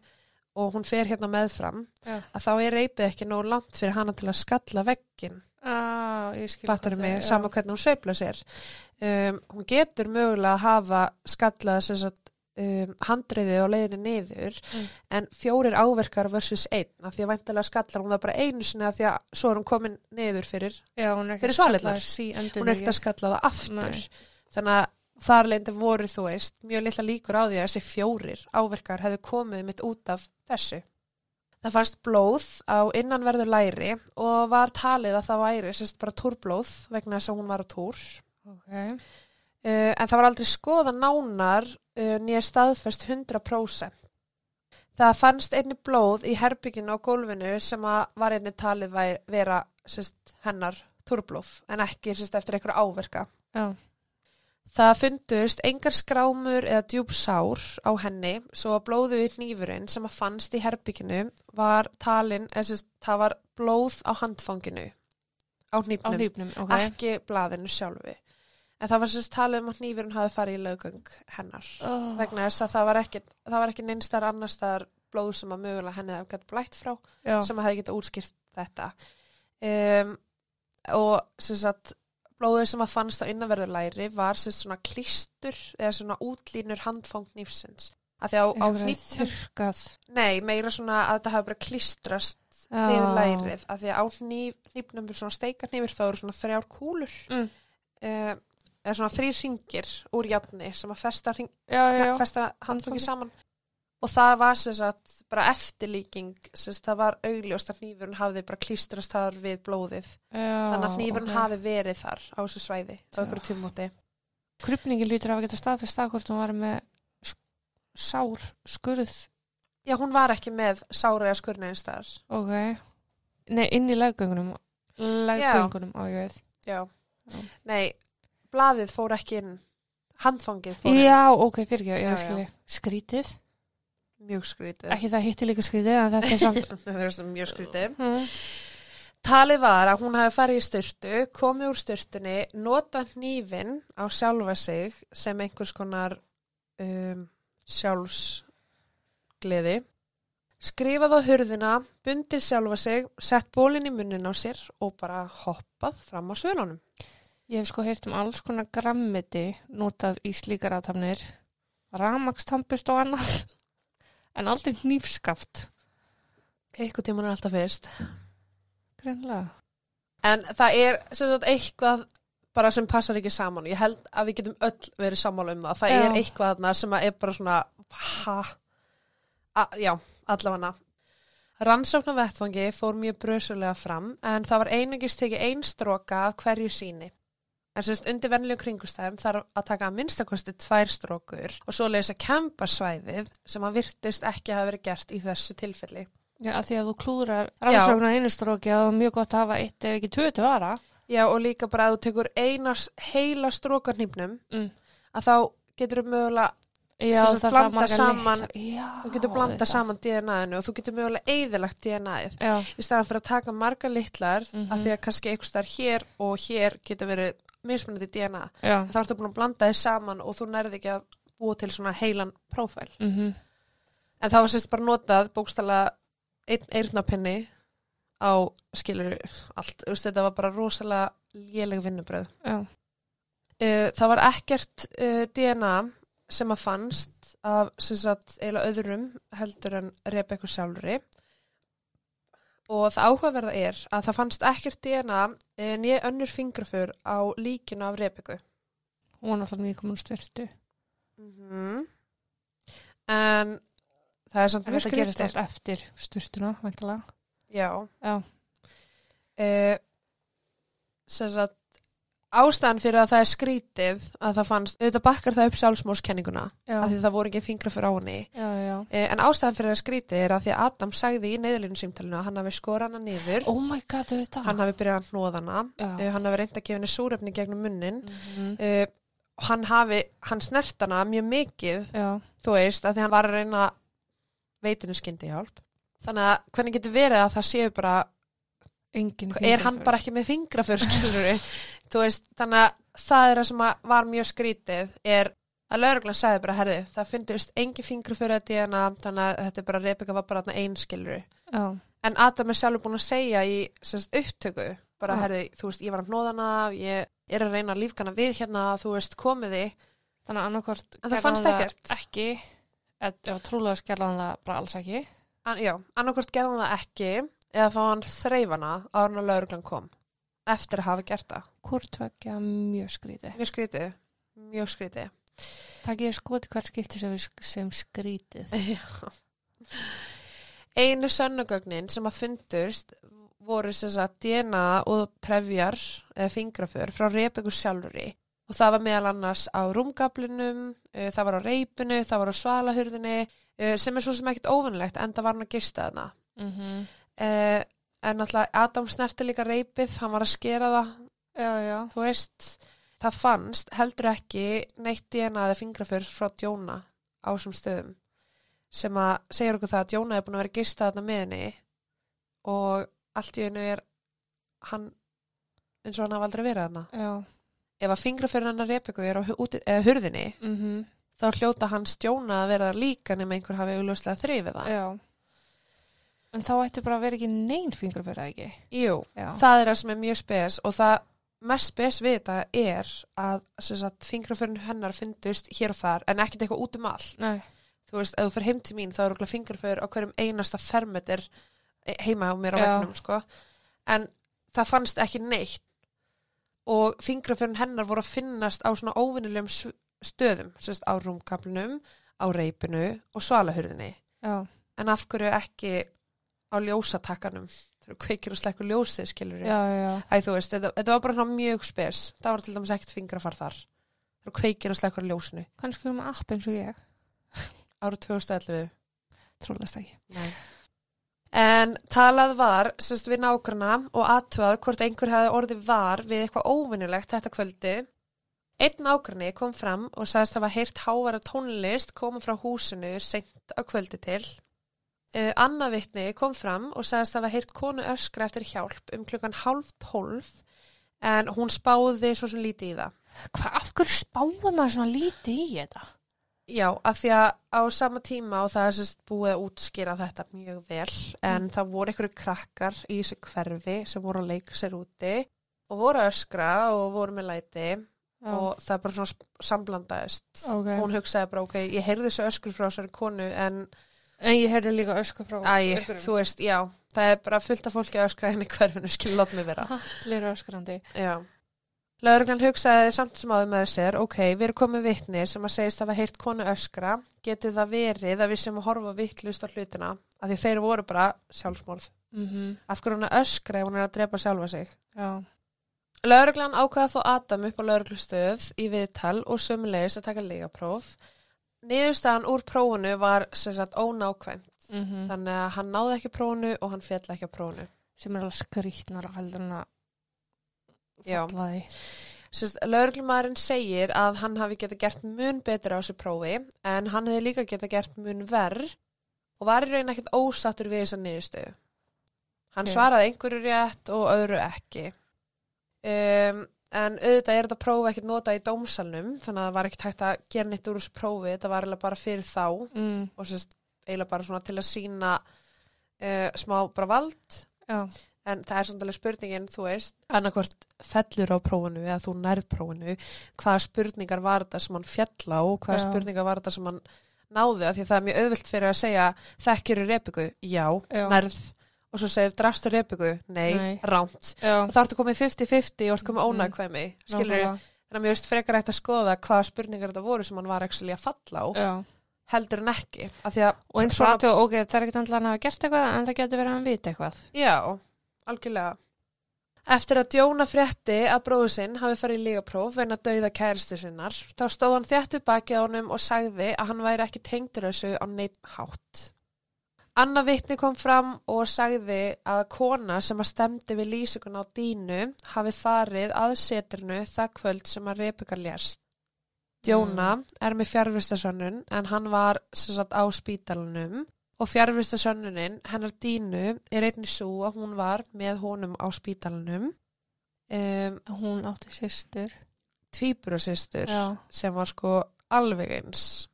og hún fer hérna meðfram Já. að þá er reypið ekki nóg langt fyrir hana til að skalla veggin Ah, fattar mig, það sama já. hvernig hún sveifla sér um, hún getur mögulega að hafa skallað um, handriðið á leiðinni niður Mm. en fjórir áverkar versus einn af því að væntalega skallar hún það bara einu sinni af því að svo er hún komin niður fyrir Fyrir svalirnar. Sí, hún er ekkert að skalla það aftur Nei. þannig að þar leindi voru þú veist mjög litla líkur á því að þessi fjórir áverkar hefðu komið mitt út af þessu það fannst blóð á innanverðu læri og var talið að það væri sérst bara túrblóð vegna þess að hún var á túr Ok. uh, en það var aldrei skoða nánar uh, nýja staðfest 100% það fannst einni blóð í herbygginu á gólfinu sem var einni talið væri, vera sérst, hennar túrblóð en ekki sérst, eftir einhverja áverka Já. Það fundust engar skrámur eða djúb sár á henni svo að blóðu í hnífurinn sem að fannst í herbygginu var talin, sérst, það var blóð á handfanginu á Á hnífnum, hlýpnum, ok. ekki blaðinu sjálfi. En það var sérst talið um að hnífurinn hafi farið í lögöng hennar Oh. vegna þess að það var ekki, ekki neinstar annar staðar blóð sem að mögulega henni hefði gett blætt frá Já. sem að hefði getað útskýrt þetta um, og sem sagt blóðið sem að fannst á innanverður læri var sagt svona klístur eða svona útlínur handfang nýfsins það er Þurrkað. nei, meira svona að þetta hafi bara klístrast Já. niður lærið að því að á hnífnum er svona steikarnýfur þá eru svona þrjár kúlur Mm. uh, eða svona þrýr ringir úr játni sem að festa, festa Handfangi. saman og það var sem sagt bara eftirlíking sem sagt það var augljóst að hnífurinn hafði bara klístrast þar við blóðið Já, þannig að hnífurinn ok. hafi verið þar á þessu svæði á einhverju tímóti Krupningin lítur af að geta staðfest að hvort hún var með sár, skurð. já hún var ekki með sára eða skurni einn staðar Ok. Nei, inn í leggöngunum. Leggöngunum á ég veið. já. Já. nei, blaðið fór ekki inn handfangið fór inn Já, ok, fyrir ekki, Já, ég já. Skrítið. Mjög skrítið Ekki það hitti líka skrítið, en þetta er samt. það er mjög skrítið. Talið var að hún hafi farið í styrtu, komið úr styrtunni, notað hnífin á sjálfa sig sem einhvers konar um, sjálfsgleði, skrifað á hurðina, bundið sjálfa sig, sett bólinn í munnin á sér og bara hoppað fram á svölunum. Ég hef sko heyrt um alls konar grammiti notað í slíkar aðtafnir, ramakstampust og annað, en aldrei hnífskaft. Eitthvað tíman er alltaf fyrst. Greinlega. En það er sem sagt eitthvað bara sem passar ekki saman. Ég held að við getum öll verið sammála um það. Það Já. er eitthvað þarna sem er bara svona, ha, a, já, allavega. Rannsókn á vettfangi fór mjög brösulega fram en það var einungist tekið ein stróka af hverju síni. En semst undir vennilegum kringustæðum þarf að taka að minnstakosti tvær strókur og svo leysa kempa svæðið sem að virtist ekki hafa verið gert í þessu tilfelli. Já, að því að þú klúðrar rannsóknar einu stróki að var mjög gott að hafa eitt ef ekki tvö til vara. Já og líka bara að þú tekur einas heila strókarnýpnum Mm. að þá getur þú mögulega, Já, það blanda saman- Já, þú getur blanda saman DNA-inu og þú getur mögulega eðilagt DNA-ið í staðan fyrir að taka margar litlar Mhm. af því að kannski einhvers þar hér og hér getur verið mismunandi DNA. já. Þá ertu búin að blanda þið saman og þú nærði ekki að búa til svona heilan prófæl. Mm En það var sérst bara notað bókstala einn eyrnapinni á skilur allt. Veist, Þetta var bara rosalega léleg vinnubröð. Uh, það var ekkert uh, DNA sem að fannst af sagt eiginlega öðrum heldur en Rebekku sjálfri og það áhugaverða er að það fannst ekkert DNA uh, nýja önnur fingraför á líkinu af Rebekku. hún var náttúrulega mjög komin styrtu. Mm En það er samt mjög þetta gerist allt eftir styrtuna, væntalega. Já. Já. Uh, sem sagt ástæðan fyrir að það er skrítið að það fannst, auðvitað bakkar það upp sjálfsmórskenninguna Já, af því það voru ekki fingraför á henni já, já. Eh, En ástæðan fyrir að skríti er að því að Adam sagði í neyðalínu símtalinu að hann hafi skora hana niður, Oh my god, hann hafi byrjað að hnóða hana, Já. uh, hann hafi reynd að gefa henni súrefni gegnum munnin, Mhm. uh, hann hafi, hann snert hana mjög mikið, Já, þú veist, að því hann var að reyna veitinu skyndi hjálp. Þannig að hvernig getur verið að það séu bara, er hann bara ekki með fingraför, skilur þannig að það er það sem var mjög skrítið, er að lauruglan sagði bara, herði, það finnst engin fingraför að DNA, þannig að þetta er bara, Rebecca var bara einn, skilur Já, En Adam er sjálfur búin að segja í semst, upptöku, bara Já. herði, þú veist, ég var að hnóðana, ég er að reyna að lífgana við hérna, þú veist, komiði. þannig að annarkvort En það fannst ekkert. Ekki, eða trúlega skerði hann það bara alls ekki. An, já, annarkvort gerði hann það ekki, eða þá hann þreifana áður en að lauruglan kom, eftir að hafa gert það. Hvort tvekja mjög skrítið. Mjög skrítið, mjög skrítið. Takk ég skoti hvert skipti sem, sem skrítið. Einu sönnugögnin sem að fundust voru sem sagt DNA og trefjar eða fingraför frá Rebekku sjálfuri og það var meðal annars á rúmgablinum, það var á reipinu, það var á svalahurðinni sem er svo sem ekkert óvinnlegt en það var hann að gista þarna. Mm -hmm. Uh, en alltaf Adam snerti líka reipið, hann var að skera það, Já, já. þú veist, það fannst heldur ekki neitt DNA eða fingraför frá Djóna á þessum stöðum sem að segja okkur það að Djóna er búin að vera gistað þarna með henni og allt í hennu er hann eins og hann hafa aldrei verið þarna. Já. Ef að fingraförin hennar Rebekku er á hurðinni Mm þá hljóta hans Djóna að vera líka nema einhver hafi augljóslega þrifið það. Já. En þá ætti bara að vera ekki neinn fingur fyrir það ekki. Jú, Já. það er það sem er mjög spes og það mest spes við þetta er að sagt, fingraförin hennar fyndust hér og þar en ekkert eitthvað út um allt. Nei. þú veist, ef þú fyrir heim til mín þá eru okkur fingraför á hverjum einasta fermeter heima á mér á Já. vegnum sko. en það fannst ekki neitt og fingraförin hennar voru að finnast á svona óvinnilegum stöðum, sérst á rúmkaplinum á reipinu og svalahurðinni Já. en af hverju ekki á ljósatakkanum þú kveikir og slekkur ljósið skilur já. Æ, þú veist, þetta, þetta var bara mjög spes það var til dæmis ekkert fingrafar þar þú kveikir og slekkur ljósinu Kannski um app eins og ég. árið 2011 Trúlega ekki. En talað var semst við nágrana og aðtöðað hvort einhver hefði orðið var við eitthvað óvinnilegt þetta kvöldi. Einn nágrani kom fram og sagðist hafa heyrt hávara tónlist koma frá húsinu seint á kvöldi til. Uh, Annað vitni kom fram og sagðist hafa heyrt konu öskra eftir hjálp um klukkan hálf tólf en hún spáði svo sem lítið í það. Hvað, af hverju spáum maður svona lítið í þetta? Já, af því að á sama tíma og það er sérst búið að útskýra þetta mjög vel en það voru einhverju krakkar í þessu hverfi sem voru að leika sér úti og voru að öskra og voru með læti Já. og það bara svona samblandaðist Ok. og hún hugsaði bara ok, ég heyrði þessu öskur frá þessari konu en En ég heyrði líka ösku frá Æ, einhverjum. þú veist, já, það er bara fullt af fólki að öskra henni hverfinu, skil látt mig vera. Allir öskrandi. Já. Lögreglan hugsaði samt sem áður með sér, ok, við erum komið vitni sem að segist að hafa heyrt konu öskra, getur það verið að við sem að horfa vittlust á hlutina, að því þeir voru bara sjálfsmorð. Mm Af hverju hún að öskra ef hún er að drepa sjálfa sig. Já. Lögreglan ákvaða þó Adam upp á lögreglustöð í viðtal og sömulegis að taka lígapróf. Niðurstaðan úr prófunu var sem sagt ónákvæmt, Mm þannig að hann náði ekki prófunu og hann fjall ekki á prófunu. Sem er alveg heldur en að Já. falla því. Sérst, lögreglumæðurinn segir að hann hafi geta gert mun betur á þessu prófi en hann hefði líka geta gert mun verð og var í raun ekkert ósattur við þessa niðurstöðu. Hann Ok. svaraði einhverju rétt og öðru ekki. Um, en auðvitað er þetta prófi ekkert notað í dómsalnum þannig að það var ekkert hægt að gera neitt úr þessu prófi, þetta var eiginlega bara fyrir þá Mm. og sérst, eiginlega bara svona til að sína uh, smá bara vald Já. En það er svona spurningin, þú veist, annarkvort fellur á prófunu eða þú nærð prófunu, hvaða spurningar var þetta sem hann fjall á, hvaða Já. spurningar var þetta sem hann náði, af því að það er mjög auðvilt fyrir að segja, þekkjur repiku, já, Já. nærð, og svo segir, drastu repiku, nei, Nei. ránt. Og þá ertu komið 50-50 og ertu komið ónægkvæmi, skilur Nákvæmlega. þannig að mér veist frekar hægt að skoða hvaða spurningar þetta voru sem hann var að falla á, Já. heldur en ekki, því að, Og eins og aðtöðu, ok, það er ekkert andla hann að hafa gert eitthvað en það getur verið að hann vita eitthvað. Já, algjörlega. Eftir að Djóna frétti að bróðu sinn hafi farið í lígapróf vegna dauða kæristu sinnar, þá stóð hann þjættu bakið á honum og sagði að hann væri ekki tengdur þessu á neitt hátt. Anna vitni kom fram og sagði að kona sem að stemdi við lýsingun á dínu hafi farið að seturnu það kvöld sem að Rebeka lérst. Djóna er með fjárvistasönnun en hann var sem sagt á spítalunum og fjárvistasönnunin hennar dínu er einnig svo að hún var með honum á spítalunum um, Hún átti sýstur. tvíburasistur Já. sem var sko alveg eins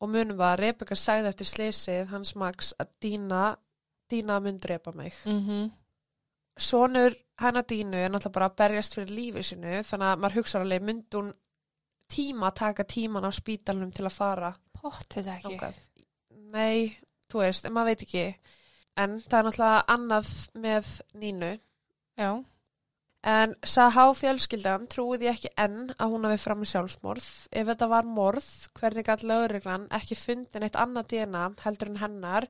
og munum var að Rebeka sagði eftir sleysið hans Max að Dína Dína mun drepa mig Mm sonur hennar Dínu er náttúrulega bara að berjast fyrir lífi sinu þannig að maður hugsa alveg mynd hún tíma taka tíman á spítalunum til að fara Pottið ekki. þangað. Nei, þú veist, en maður veit ekki. En það er náttúrulega annað með Nínu. Já. En Sahá fjölskyldan trúið ég ekki enn að hún hafi fram í sjálfsmorð. Ef þetta var morð, hvernig gæti lögreglan ekki fundin eitt annað DNA heldur en hennar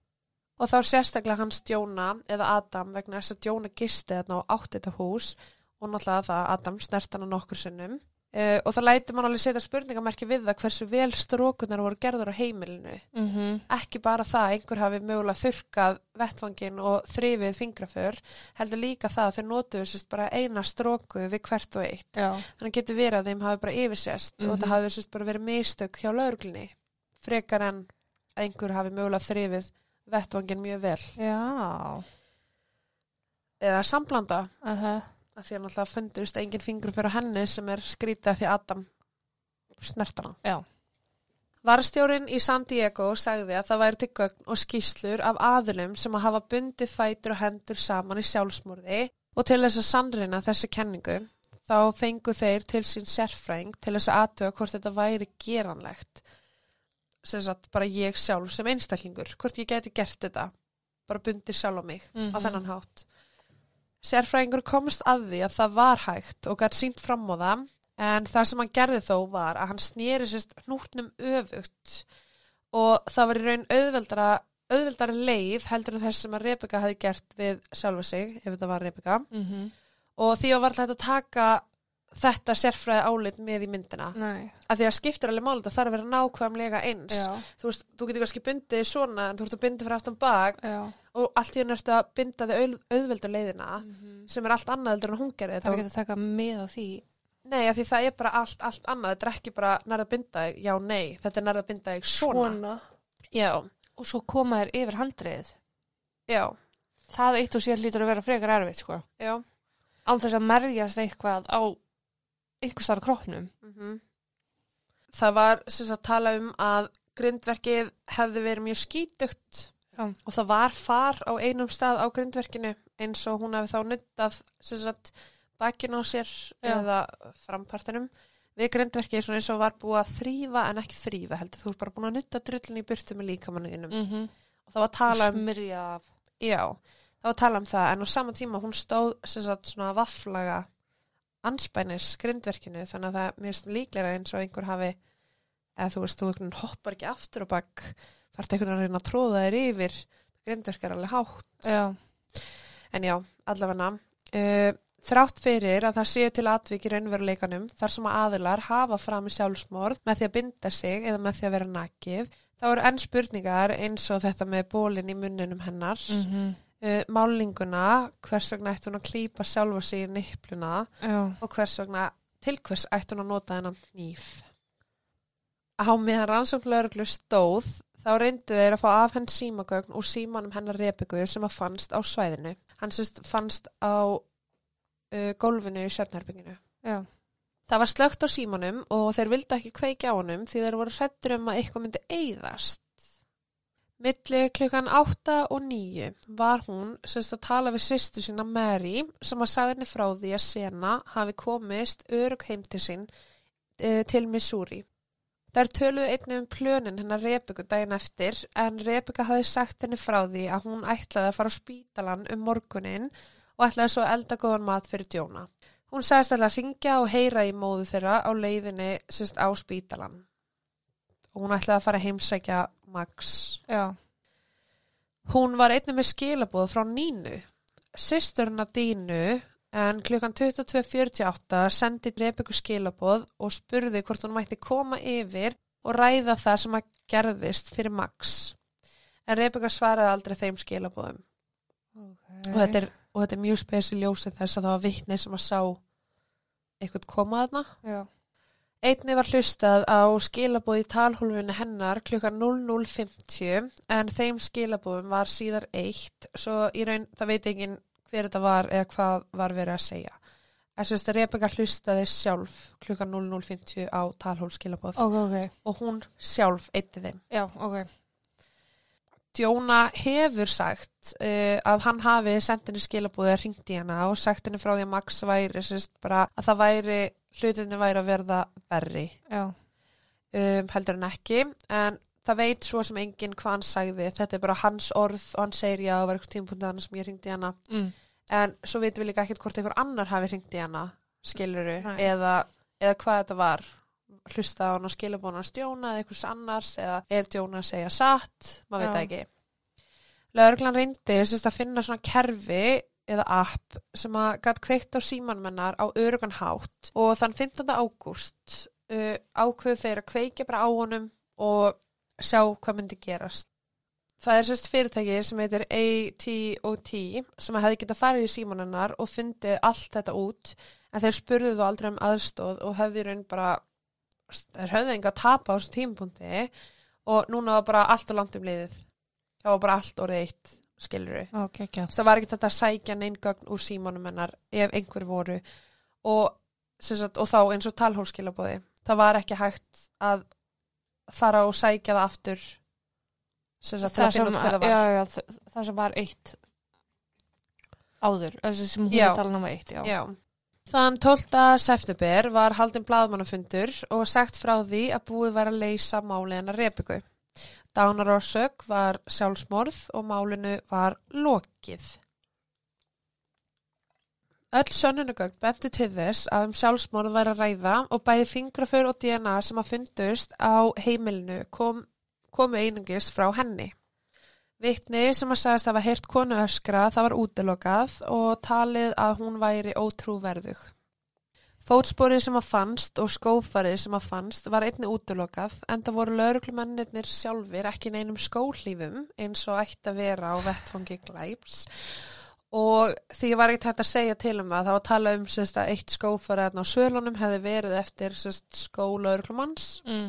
og þá sérstaklega hans Djóna eða Adam vegna þess að Djóna gisti þarna á átt þetta hús og náttúrulega það að Adam snert hana nokkur sinnum. Uh, og það læti mann alveg setja spurningamerki við það hversu vel strókunar voru gerður á heimilinu Mm ekki bara það að einhver hafi mögulega þurkað vettvangin og þrifið fingraför, heldur líka það að þeir notuðu sérst bara eina stróku við hvert og eitt. Já. Þannig getur verið að þeim hafi bara yfirsest og Mhm. það hafi sérst bara verið mistök hjá lauruglunni, frekar en einhver hafi mögulega þrifið vettvangin mjög vel. Já. Eða samblanda, Uh -huh. Að því að náttúrulega fundust engin fingraför á henni sem er skrítið því Adam snertana. Já. Varstjórin í San Diego sagði að það væri til gögn og skýslur af aðilum sem að hafa bundið fætur og hendur saman í sjálfsmorði og til þess að sannreina þessi kenningu þá fengu þeir til sín sérfræng til þess að aðtöga hvort þetta væri geranlegt sem sagt bara ég sjálf sem einstaklingur hvort ég geti gert þetta bara bundið sjálf á mig á Mhm. þennan hátt Sérfræðingur komst að því að það var hægt og gætt sínt fram á það en það sem hann gerði þó var að hann snýri sérst hnútnum öfugt og það var í raun auðveldara, auðveldara leið heldur en þess sem að Rebeka hafi gert við sjálfa sig, ef þetta var Rebeka Mm og því að var alltaf hægt að taka þetta sérfræði álit með í myndina Nei. að því að skiptir alveg máli þetta þarf að vera nákvæmlega eins Já. þú veist, þú getur kannski bundið svona en þú ert að bundið fyrir aftan bak Já. Og allt í hann ertu að binda þið auð, auðveldu leiðina Mm sem er allt annað heldur en hún gerði. Það er ekki að taka með á því. Nei, af því það er bara allt, allt annað. Þetta er ekki bara nærða að binda þig, já, nei. Þetta er nærða að binda þig svona, Já, Og svo koma þér yfir handriðið. já, Það eitt og sér lítur að vera frekar erfitt, sko. já. Án þess að merjast eitthvað á einhvers þar kroppnum. mm Það var sem sagt tala um að grindverkið hefði verið mjög skítugt Já. og það var far á einum stað á grindverkinu eins og hún hefði þá nuttað bakinn á sér Já. eða frampartinum við grindverkið eins og var búið að þrýfa en ekki þrýfa heldur þú er bara búin að nutta drullin í burtu með líkamannuðinum Mm -hmm. og það var að tala um, já, það var að tala um það en á sama tíma hún stóð sagt svona vafflaga anspænis grindverkinu þannig að það mér finnst líklega eins og einhver hafi eða þú veist, þú hoppar ekki aftur og bakk þarf einhvern veginn að reyna að tróða þér yfir? Grindverk er alveg hátt. Já, En já, allavega uh, þrátt fyrir að það séu til atviki raunveruleikanum þar sem að aðilar hafa fram í sjálfsmorð með því að binda sig eða með því að vera nakið þá eru enn spurningar eins og þetta með bólinn í munninum hennar. Mm uh, málinguna, hvers vegna ætti hún að klípa sjálfa sig í nippluna og hvers vegna til hvers ætti hún að nota hennan nýf á meðan rannsóknlauruglu stóð þá reyndu þeir að fá af henn símagögn úr símanum hennar Rebeku sem að fannst á svæðinu. Hann sérst fannst á uh, gólfinu í svefnherbygginu. já, Það var slögt á símanum og þeir vildi ekki kveikja á honum því þeir voru hrættur um að eitthvað myndi eyðast. Milli klukkan 8 og 9 var hún sérst að tala við sýstu sína Mary sem að sagði henni frá því að Sena hafi komist örug heim til sín uh, til Missouri. Þær töluðu einnig um plönin hennar Rebeku daginn eftir en Rebeka hafi sagt henni frá því að hún ætlaði að fara á spítalan um morgunin og ætlaði svo elda góðan mat fyrir djóna. Hún sagðist að ringja og heyra í móðu þeirra á leiðinni sérst á spítalan og hún ætlaði að fara að heimsækja Max. já, Hún var einnig með skilabóð frá Nínu, systurna Dínu, en klukkan 22.48 sendi Rebeku skilabóð og spurði hvort hún mætti koma yfir og ræða það sem að gerðist fyrir Max. En Rebeka svaraði aldrei þeim skilabóðum. ok. Og þetta er, og þetta er mjög spesi ljósið þess að það var vittni sem að sá eitthvað koma þarna. Já, Einni var hlustað á skilabóð í talhólfinu hennar klukkan 00.50 en þeim skilabóðum var síðar eitt svo í raun það veit enginn hver þetta var eða hvað var verið að segja. En sérst að Rebeka hlustaði sjálf klukkan 00.50 á talhólskilabóð ok, ok, og hún sjálf eitti þeim. já, ok. Djóna hefur sagt uh, að hann hafi sendinni skilabóðið að ringt í hana og sagt henni frá því að Max væri sérst bara að það væri hlutinni væri að verða verri Já, um, heldur en ekki en það veit svo sem enginn hvað hann sagði. Þetta er bara hans orð og hann segir já það var eitthvað tímapunktið hann sem ég ringdi hana. Mm. en svo veitum við líka ekkert hvort einhver annar hafi ringt í hana skiluru eða, eða hvað þetta var. Hlusta á hann og skilabóna hans Djóna eða einhvers annars eða er Djóna að segja satt? Maður veit það ekki. Lögreglan reyndi að finna svona kerfi eða app sem að gætt kveikt á símanmennar á örugan hátt og þann 15. ágúst uh, ákveðu þeir að kveikja bara á honum og sjá hvað myndi gerast. Það er sérst fyrirtæki sem heitir AT&T sem hefði getað farið í símanennar og fundið allt þetta út en þeir spurðu þú aldrei um aðstóð og hefði raun bara höfðu enga að tapa á þessu tímapunkti og núna var bara allt og langt um liðið. Það var bara allt orðið eitt, skilur við ok, ekki. það var ekki þetta að sækja neinn gögn úr símanum hennar ef einhver voru og, sagt, og þá eins og talhólskilabóði það var ekki hægt að fara og sækja það aftur sem að hvað það var já, já, það, það sem var eitt áður, sem hún er talað um eitt, já. Já. Þann 12. september var haldin blaðmannafundur og sagt frá því að búið var að leysa máli hennar Rebeku. Dánarórsök var sjálfsmorð og málinu var lokið. Öll sönnunugögn bentu til þess að um sjálfsmorð væri að ræða og bæði fingraför og DNA sem að fundust á heimilinu kom, komu einungis frá henni. Vittni sem að sagðist hafa heyrt konu öskra það var útilokað og talið að hún væri ótrúverðug. Fótsporið sem að fannst og skófarið sem að fannst var einni útilokað en það voru lauruglumennir sjálfur ekki neinum skólífum eins og ætti að vera á vettfangi glæps og því var ekkert hægt að segja til um það það var að tala um sérst, að eitt skófarið á sölunum hefði verið eftir sérst, skólauruglumans Mm.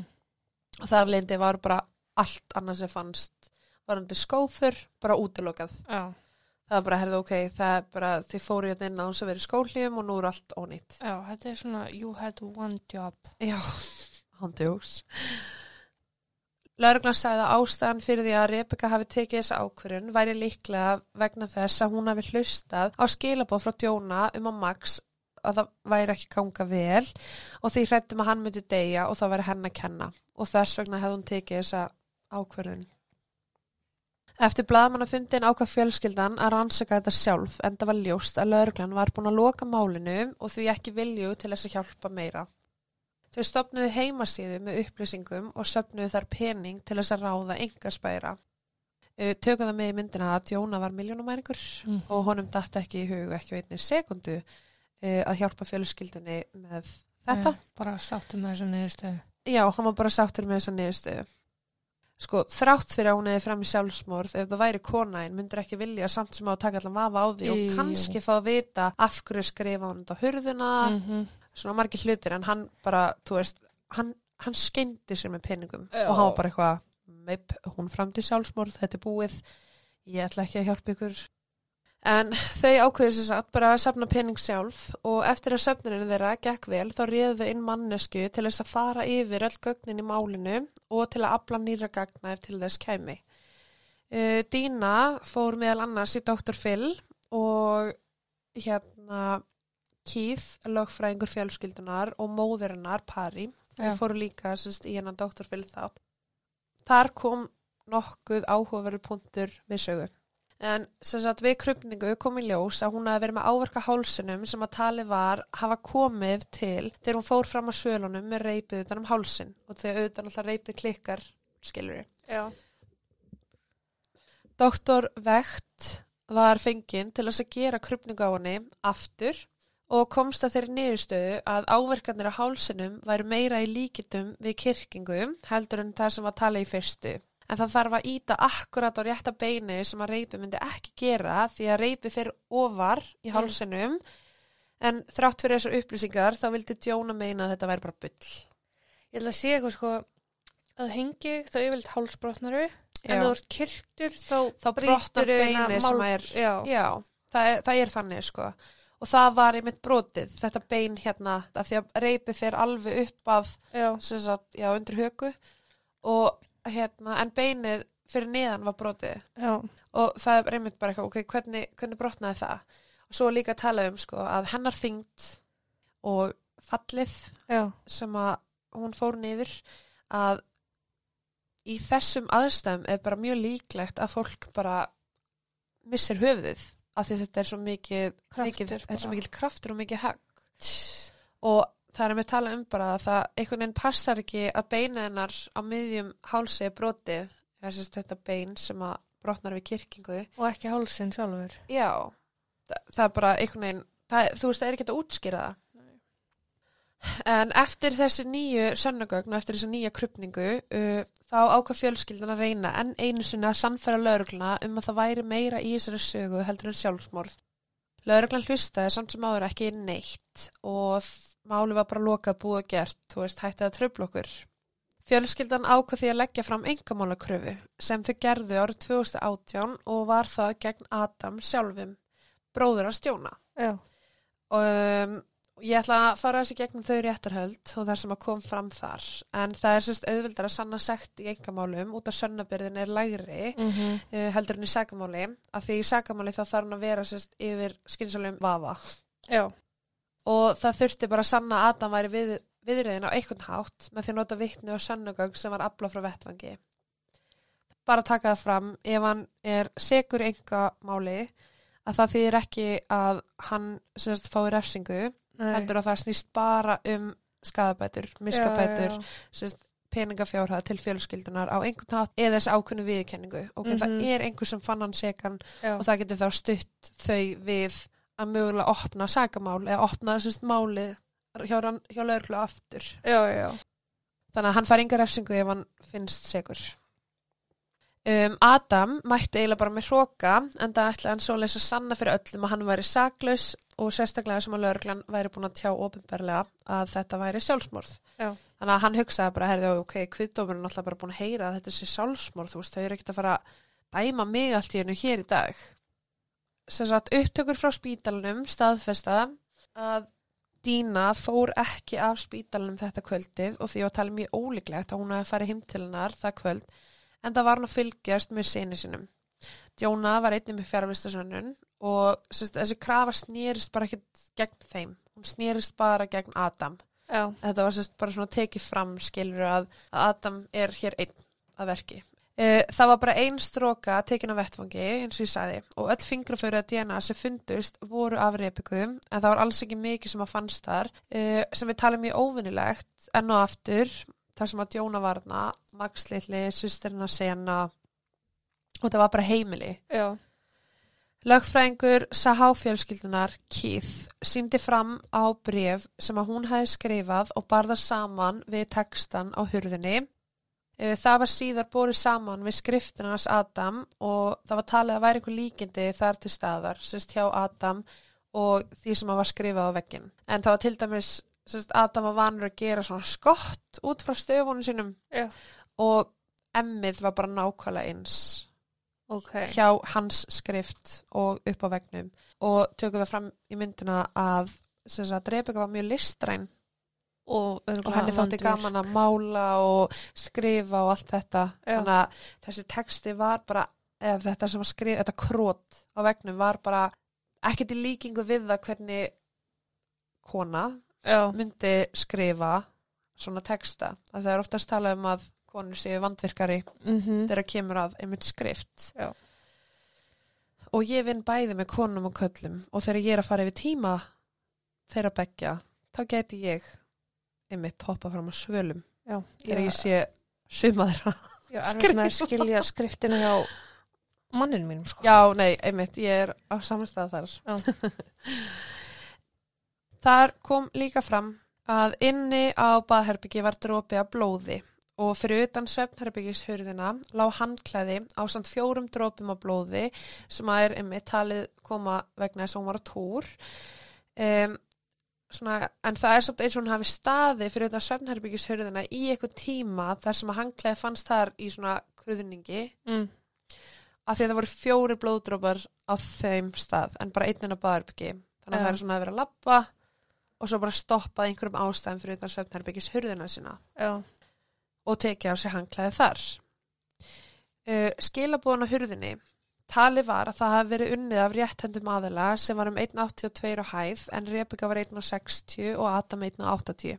og þar leindi var bara allt annað sem fannst varandi skófur bara útilokað Já, það var bara, herðu, ok, það er bara þið fóru hérna inn á þess að vera í skólíum og nú er allt ónýtt. já, þetta er svona you had one job. Já, handjúks. Lörglann sagði að ástæðan fyrir því að Rebecca hafi tekið þessa ákvörun væri líklega vegna þess að hún hafi hlustað á skilabóð frá Djóna um að Max að það væri ekki ganga vel og því hrættum að hann myndi deyja og það væri henn að kenna og þess vegna hefði hún tekið þessa ákvörun. Eftir blaðmannafundin ákvað fjölskyldan að rannsaka þetta sjálf en það var ljóst að lauruglan var búin að loka málinu og því ekki vilju til þess að hjálpa meira. Þau stopnuðu heimasíðu með upplýsingum og söpnuðu þar pening til þess að ráða engarspæra. Tökum það með í myndina að Jóna var miljónumæringur Mm. og honum datt ekki í hug ekki á einni sekundu að hjálpa fjölskyldunni með þetta. Nei, bara sáttum með þessu niðurstöðu. Já, hann var bara sáttur með þessa niðurstöðu. Sko, þrátt fyrir að hún hefði fram í sjálfsmorð, ef það væri konaðin, myndur ekki vilja samt sem að taka allan vafa á því og Jú. kannski fá að vita af hverju skrifa hún þetta á hurðuna, -hmm. Svona margir hlutir, en hann bara, þú veist, hann, hann skeindi sér með peningum Já. og hann var bara eitthvað, meip, hún fram til sjálfsmorð, þetta er búið, ég ætla ekki að hjálpa ykkur. En þau ákveður sér satt bara að safna pening sjálf og eftir að söfnuninu þeirra gekk vel þá réðu þau inn mannesku til þess að fara yfir öll gögnin í málinu og til að afla nýra gagna ef til þess kæmi. Uh, Dína fór meðal annars í Dr. Phil og hérna Keith, lögfræðingur fjölskyldunar og móðurinnar Pari, Já. fóru líka sérst, í hennan. Phil þátt. Þar kom nokkuð áhugaverður punktur við sögu. En sagt við krupningu kom í ljós að hún hafi verið með áverka hálsinum sem að tali var hafa komið til þegar hún fór fram á svölunum með reypið utan um hálsin og þegar auðvitað alltaf reypið klikkar, skilur við. Doktor Vekt var fenginn til að gera krupningu á henni aftur og komst að þeirri niðurstöðu að áverkanir á hálsinum væri meira í líkitum við kirkingu heldur en það sem var talið í fyrstu. En það þarf að íta akkurat á rétta beini sem að reypi myndi ekki gera því að reypi fyrir ofar í Mm. hálsinum en þrátt fyrir þessar upplýsingar þá vildi Djóna meina að þetta væri bara bull. Ég ætla að sé eitthvað sko að hengi þá yfirleitt hálsbrotnaru en þú ert kirktur þá, Þá brotnar hérna sem mál- er. Já, það er, það er þannig sko og það var einmitt brotið, þetta bein hérna, af því að reypi fer alveg upp af, sem sagt, já, undir höku. Og hérna, en beinið fyrir neðan var brotið. Já. og það er einmitt bara eitthvað, ok, hvernig, hvernig brotnaði það? Og svo líka að tala um sko að hennar þyngd og fallið Já. sem að hún fór niður að í þessum aðstæðum er bara mjög líklegt að fólk bara missir höfuðið af því þetta er svo mikið, mikið Kraftur svo bara. mikið kraftur og mikið högg og það er með tala um bara að það einhvern veginn passar ekki að beina hennar á miðjum hálsi er brotið eða sérst þetta bein sem að brotnar við kirkingu Og ekki hálsinn sjálfur. já, það, það er bara einhvern veginn það, þú veist það er ekki að útskýra það En eftir þessi nýju sönnugögn og eftir þessi nýja krupningu uh, þá ákvað fjölskyldan að reyna en einu sinni að sannfæra laurugluna um að það væri meira í þessari sögu heldur en sjálfsmorð. Lauruglan hlustaði samt sem áður ekki neitt og máli var bara lokað búið gert, þú veist, hættið að tröfla okkur. Fjölskyldan ákvað því að leggja fram engamálakröfu sem þau gerðu árið 2018 og var það gegn Adam sjálfum, bróður að stjóna. Já. Og um, ég ætla að fara þessi gegnum þau réttarhöld og þar sem að kom fram þar. En það er sérst auðvildar að sanna sekt í engamálum út af sönnabyrðin er lægri Mm -hmm. uh, heldur en í sagamáli. Af því í sagamáli þá þarf hann að vera sérst yfir skynsalum vafa. Já. Og það þurfti bara að sanna að Adam væri við, viðriðin á einhvern hátt með því að nota vittni og sönnugögg sem var afla frá vettvangi. Bara taka það fram ef hann er segur engamáli að það þýðir ekki að hann sérst fái refsingu Nei. heldur að það snýst bara um skadabætur, miskabætur, peningafjárhæð til fjölskyldunar á einhvern hátt eða þessi ákunnu viðkenningu og Mhm. það er einhver sem fann hann sekan já. og það getur þá stutt þau við að mögulega opna sagamál eða opna sérst máli hjá, hjá lögreglu aftur já, já. þannig að hann fær enga refsingu ef hann finnst segur um, Adam mætti eiginlega bara með hróka en það ætlaði hann svoleiðis að sanna fyrir öllum að hann væri saklaus og sérstaklega sem að lögreglan væri búin að tjá ofinberlega að þetta væri sjálfsmorð Já. þannig að hann hugsaði bara, herði, ok, kviðdómurinn alltaf bara búin að heyra að þetta sé sjálfsmorð þú veist, þau eru ekkert að fara að dæma mig allt í hennu hér í dag sagt, upptökur frá spítalunum staðfesta að Dína fór ekki af spítalunum þetta kvöldið og því var talið mjög ólíklegt að hún en það var hann að fylgjast með sinni sinum. Jóna var einnig með fjárvistasönnun og sérst, þessi krafa snýrist bara ekki gegn þeim. Hún snýrist bara gegn Adam. Já. Þetta var sérst bara svona tekið fram skilur að, að Adam er hér einn að verki. Uh, það var bara ein stróka tekin á vettfangi eins og ég sagði og öll fingraföru að DNA sem fundust voru af repikum en það var alls ekki mikið sem að fannst þar uh, sem við talum mjög óvinnilegt enn og aftur þar sem að Djóna varna, Max Lilli, sýsterina Sena og það var bara heimili Já. Lögfræðingur Sahá fjölskyldunar Keith síndi fram á bref sem að hún hefði skrifað og barða saman við textan á hurðinni Eh, Það var síðar borið saman við skriftina hans Adam og það var talið að væri einhver líkindi þar til staðar, sérst hjá Adam og því sem að var skrifað á veggin. En það var til dæmis, sérst Adam var vanur að gera svona skott út frá stöfunum sínum Já. og emmið var bara nákvæmlega eins Ok. hjá hans skrift og upp á veggnum og tökum það fram í myndina að sem sagt, Rebecca var mjög listræn Og, og henni þótti gaman að mála og skrifa og allt þetta Já. þannig að þessi texti var bara eða þetta sem var skrifa, þetta krót á vegnum var bara ekkert í líkingu við það hvernig kona Já. myndi skrifa svona texta að það er oftast talað um að konur séu vandvirkari Mm þegar kemur að einmitt skrift Já. og ég vinn bæði með konum og köllum og þegar ég er að fara yfir tíma þeirra begja þá geti ég einmitt hoppa fram á svölum Já. þegar ég sé suma þeirra Já, með að skilja skriftina hjá manninu mínum, sko. já, nei, einmitt, ég er á samanstæða þar Já. Þar kom líka fram að inni á baðherbyggi var dropi af blóði og fyrir utan svefnherbyggishurðina lág handklæði á samt fjórum drópum af blóði sem að er einmitt talið koma vegna þess að hún var á túr. Um, svona, en það er samt eins og hún hafi staði fyrir utan svefnherbyggishurðina í eitthvað tíma þar sem að handklæði fannst þar í svona kruðningi Mm. af því að það voru fjóri blóðdrópar á þeim stað en bara einninn á baðherbyggi þannig að það er svona að vera að labba og svo bara stoppað einhverjum ástæðum fyrir utan svefnherbyggishurðina sína Já. og tekið á sig hangklæði þar. Uh, skilabóðan á hurðinni tali var að það hafi verið unnið af rétthendum aðila sem var um 1,82 á hæð en Rebecca var 1,60 og Adam 1,80.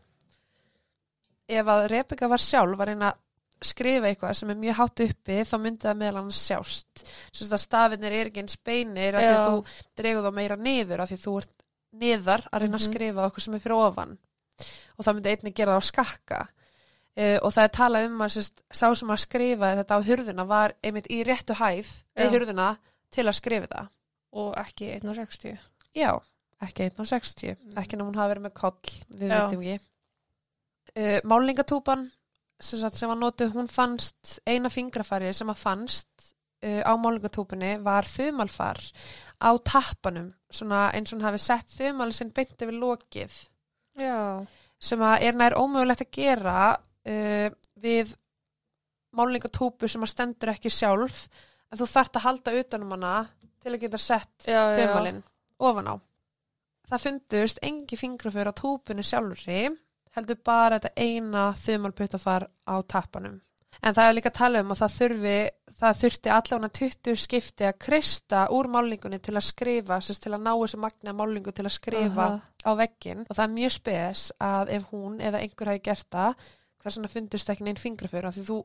Ef að Rebecca var sjálf var einn að skrifa eitthvað sem er mjög hátt uppi þá myndi það meðal hann sjást. Stafinir er ekki eins beinir af því að þú dregur þá meira niður af því þú ert niðar að reyna að Mhm. skrifa okkur sem er fyrir ofan og það myndi einnig gera það á skakka uh, og það er talað um að sérst, sá sem að skrifa þetta á hurðina var einmitt í réttu hæð við Já. hurðina til að skrifa þetta Og ekki 1.60. já, ekki 1.60 Mm. ekki nú hún hafi verið með koll við Já. veitum ekki uh, málingatúpan sem, sem var notuð, hún fannst eina fingrafari sem að fannst uh, á málingatúpunni var þumalfar á tappanum svona eins og hún hafi sett þumal sinn beint yfir lokið Já. sem er nær ómögulegt að gera uh, við málingatúpu sem að stendur ekki sjálf en þú þarft að halda utanum hana til að geta sett þumalinn ofan á. Það fundust engi fingraför á túpunni sjálfri heldur bara þetta eina þumalputtafar á tappanum. En það er líka að tala um að það þurfi það þurfti allavega 20 skipti að krista úr málingunni til að skrifa, sérst til að ná þessu magna málingu til að skrifa Aha. á veggin og það er mjög spes að ef hún eða einhver hafi gert það hvers vegna fundust ekki neinn fingraför af því þú,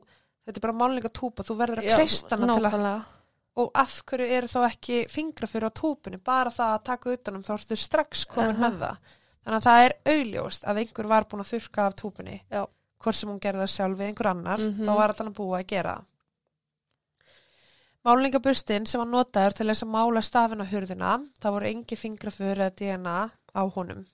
þetta er bara málingatúpa þú verður að Já, krista hana til að og af hverju eru þá ekki fingraför á túpunni bara það að taka utanum þá erstu strax komin Aha. með það þannig að það er augljóst að einhver var búin að þurka af túpunni hvort sem hún gerði það sjálf við einhver annar Mhm. þá var þetta búið að gera það. Málningabustin sem var notaður til þess að mála stafina hurðina, það voru engi fingrafur eða DNA á honum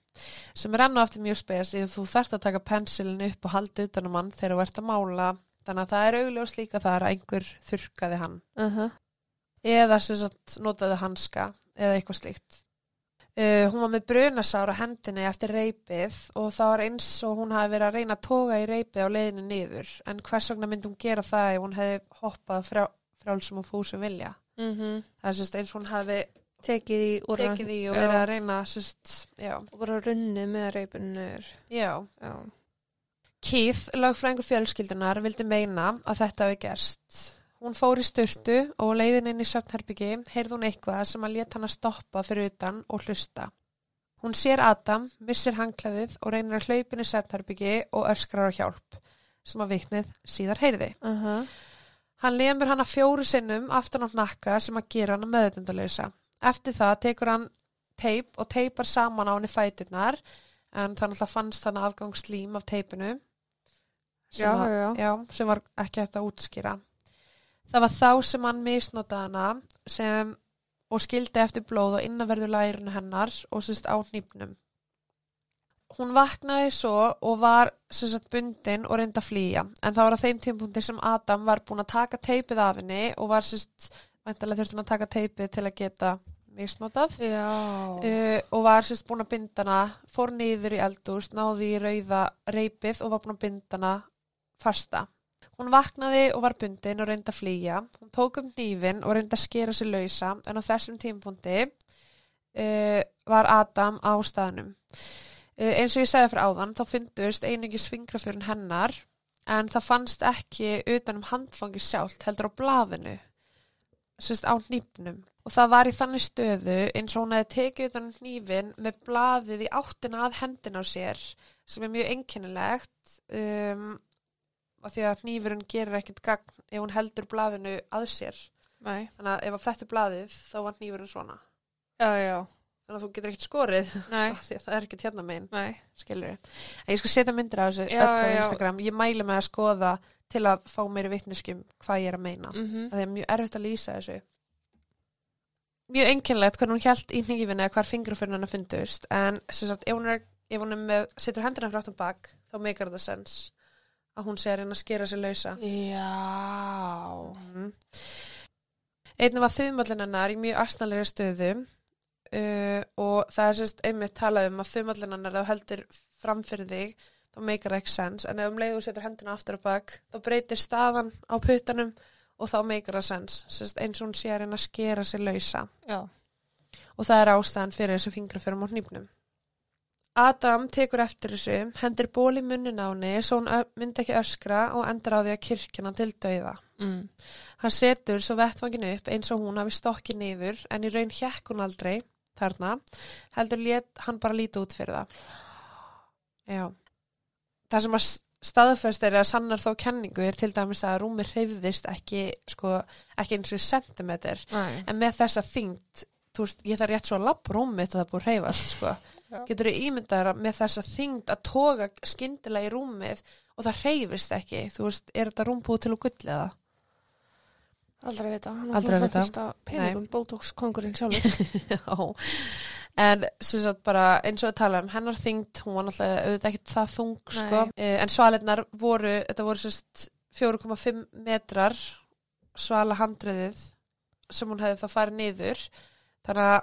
sem er enn og aftur mjög spes að þú þarft að taka pensilin upp og halda utanum hann þegar þú ert að mála. Þannig að það er augljós líka þar að einhver þurkaði hann. Uh eða sem sagt notaði hanska eða eitthvað slíkt. Uh, hún var með brunasár á hendinni eftir reypið og það var eins og hún hafi verið að reyna að toga í reypið á leiðinu niður. En hvers vegna myndi hún gera það ef hún hefði hoppað frá, frálsum og fúsum vilja. -huh. Það er sérst eins og hún hafi Tekið í tekið í og verið að reyna sérst, já, og bara runni með reipinur. já. Já. Keith, lögfræðingu fjölskyldunar, vildi meina að þetta hafi gerst. Hún fór í styrtu og leiðin inn í svefnherbyggi heyrði hún eitthvað sem að leta hana stoppa fyrir utan og hlusta. Hún sér Adam, missir hangklæðið og reynir að hlaupin í svefnherbyggi og öskrar á hjálp, sem að viknið síðar heyrði. Uh Hann lemur hana fjóru sinnum aftan á hnakka sem að gera hana meðutundalösa. Eftir það tekur hann teip og teipar saman á henni fæturnar en þannig að fannst hann afgangslím af teipinu sem, Já, að, já, já. sem var ekki hægt að útskýra. Það var þá sem hann misnotaði hana sem, og skildi eftir blóð og innanverðu lærinu hennar og sérst á hnýpnum. Hún vaknaði svo og var sagt bundin og reyndi að flýja en það var á þeim tímpunkti sem Adam var búin að taka teipið af henni og var sérst, væntalega þurfti hann að taka teipið til að geta misnotað Já. uh, og var sérst búin að binda hana, fór niður í eldús, náði í rauða reipið og var búin að binda hana fasta. Hún vaknaði og var bundin og reyndi að flýja. Hún tók um hnífin og reyndi að skera sig lausa en á þessum tímpunkti uh, var Adam á staðnum. Uh, eins og ég segði fyrir áðan þá fundust einingis fingrafjörun hennar en það fannst ekki utan um handfangi sjálft heldur á blaðinu sérst á hnífnum og það var í þannig stöðu eins og hún hefði tekið utan um hnífin með blaðið í áttina að hendina á sér sem er mjög einkennilegt um, af því að hnífurinn gerir ekkert gagn ef hún heldur blaðinu að sér Nei. þannig að ef þetta er blaðið þá var hnífurinn svona Já, já. Þannig að þú getur ekkert skorið. Að það er ekkert hérna megin. Ég skal setja myndir á þessu Já, ég mæli með að skoða til að fá meiri vitneskjum hvað ég er að meina. Mm það er mjög erfitt að lýsa þessu. Mjög einkennlegt hvernig hún hjælt í hnífin eða hvar fingruförn hennar fundust. En sem sagt, ef hún er, ef hún með setur hendina frá aftan bak, þá meikar þetta sens að hún sé að reyna að skera sig lausa. Já. mm. einnig var þumallin hennar í mjög astnalegri stöðu uh, og það er sérst einmitt talað um að þumallin hennar ef þú heldur framfyrir þig þá meikar það ekki sens en ef um leiðu setur hendina aftur á bak þá breytir staðan á puttanum og þá meikar það sens sérst, eins og hún sé að reyna að skera sig lausa Já. og það er ástæðan fyrir þessu fingraförum á hnýpnum. Adam tekur eftir þessu, hendur ból í munnin á henni svo hún myndi ekki öskra og endur á því að kirkjana til dauða. Mm. Hann setur svo vettvangin upp eins og hún hafi stokkið niður en í raun hjekk hún aldrei þarna, heldur lét hann bara líta út fyrir það. Já. Það sem að staðfest er að sannar þó kenningu er til dæmis að rúmi hreyfðist ekki, sko, ekki eins og sentimeter Nei. en með þessa þyngd þú veist, ég þarf rétt svo að til það er búið hreyfast, sko. Já. Getur þú ímyndaður að með þessa þyngd að toga skyndilega í rúmið og það hreyfist ekki, þú veist, er þetta rúm búið til að gulliða? Aldrei vita. Hann Aldrei alltaf fullt af peningum, Botox kongurinn sjálfur. Já, en sem sagt bara eins og að tala um hennar þyngd, hún var náttúrulega auðvitað ekkert það þung, sko. Eh, en svalinnar voru, þetta voru sérst 4,5 metrar svala handriðið sem hún hefði þá farið niður, þannig að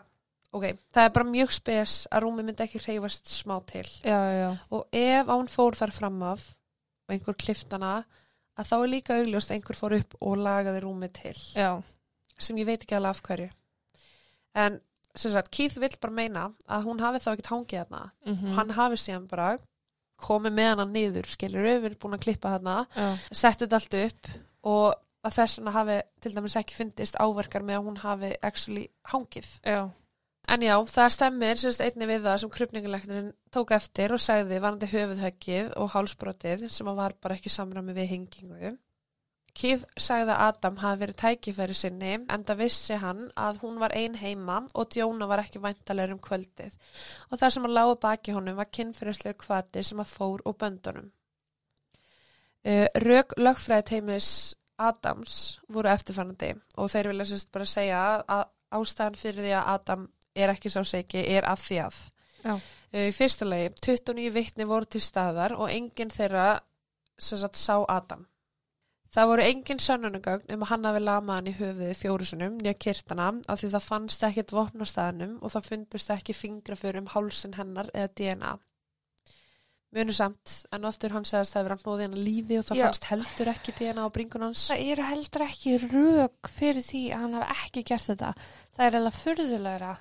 ok, það er bara mjög spes að rúmi myndi ekki hreyfast smá til Já, já. og ef að hún fór þar fram af og einhver kliftana að þá er líka augljóst að einhver fór upp og lagaði rúmið til Já. sem ég veit ekki alveg af hverju en sem sagt, Keith vill bara meina að hún hafi þá ekkert hangið þarna Mm hann hafi síðan bara komið með hana niður, skilur við búin að klippa þarna, Já. setti þetta allt upp og að þess vegna hafi til dæmis ekki fundist áverkar með að hún hafi actually hangið. Já. En já, það stemmir sérst einni við það sem krupninguleiknirinn tók eftir og sagði varandi höfuðhöggið og hálsbrotið sem var bara ekki samræmi við hengingu. Keith sagði að Adam hafi verið tækifæri sinni en það vissi hann að hún var ein heima og Djóna var ekki væntalega um kvöldið og það sem að lága baki honum var kynfyrirslegu kvati sem að fór og böndunum. Uh, Rök lögfræði teimis Adams voru eftirfannandi og þeir vilja sérst bara segja að ástæðan fyrir því að Adam er ekki sá seki er af því að. Já. Uh, í fyrsta lagi, 29 vittni voru til staðar og enginn þeirra sagt sá Adam. Það voru engin sönnunugögn um að hann hafi lamað hann í höfuði fjórusunum nýja kirtana af því það fannst ekkit vopn á staðnum og það fundust ekki fingrafur um hálsin hennar eða DNA. Munu samt, en oftur hann segast það verið hann hnóði hann að lífi og það Já. fannst heldur ekki DNA á bringun hans. Það eru heldur ekki rök fyrir því að hann hafi ekki gert þetta. Það er alveg furðulegra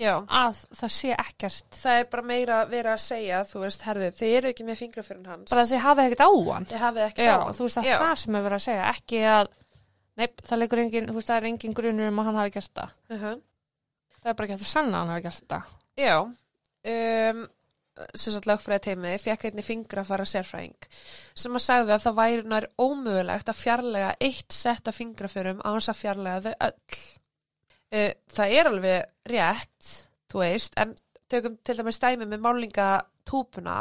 Já. að það sé ekkert. Það er bara meira verið að segja, þú veist, herðu, þið eru ekki með fingrafurinn hans. Bara að þið hafið ekkert á hann. Já, þú veist að Já. það sem er verið að segja, ekki að, neip, það leikur engin, þú veist, það er engin grunur um að hann hafi gert það. Uh Það er bara ekki að sanna að hann hafi gert það. Já, um, sem sagt lögfræði teimi fekk einni fingra að fara sérfræðing sem að sagði að það væri nær ómögulegt að fjarlæga eitt sett af fingraförum á hans að fjarlæga þau öll. Uh, það er alveg rétt, þú veist, en tökum til dæmis stæmi með málingatúpuna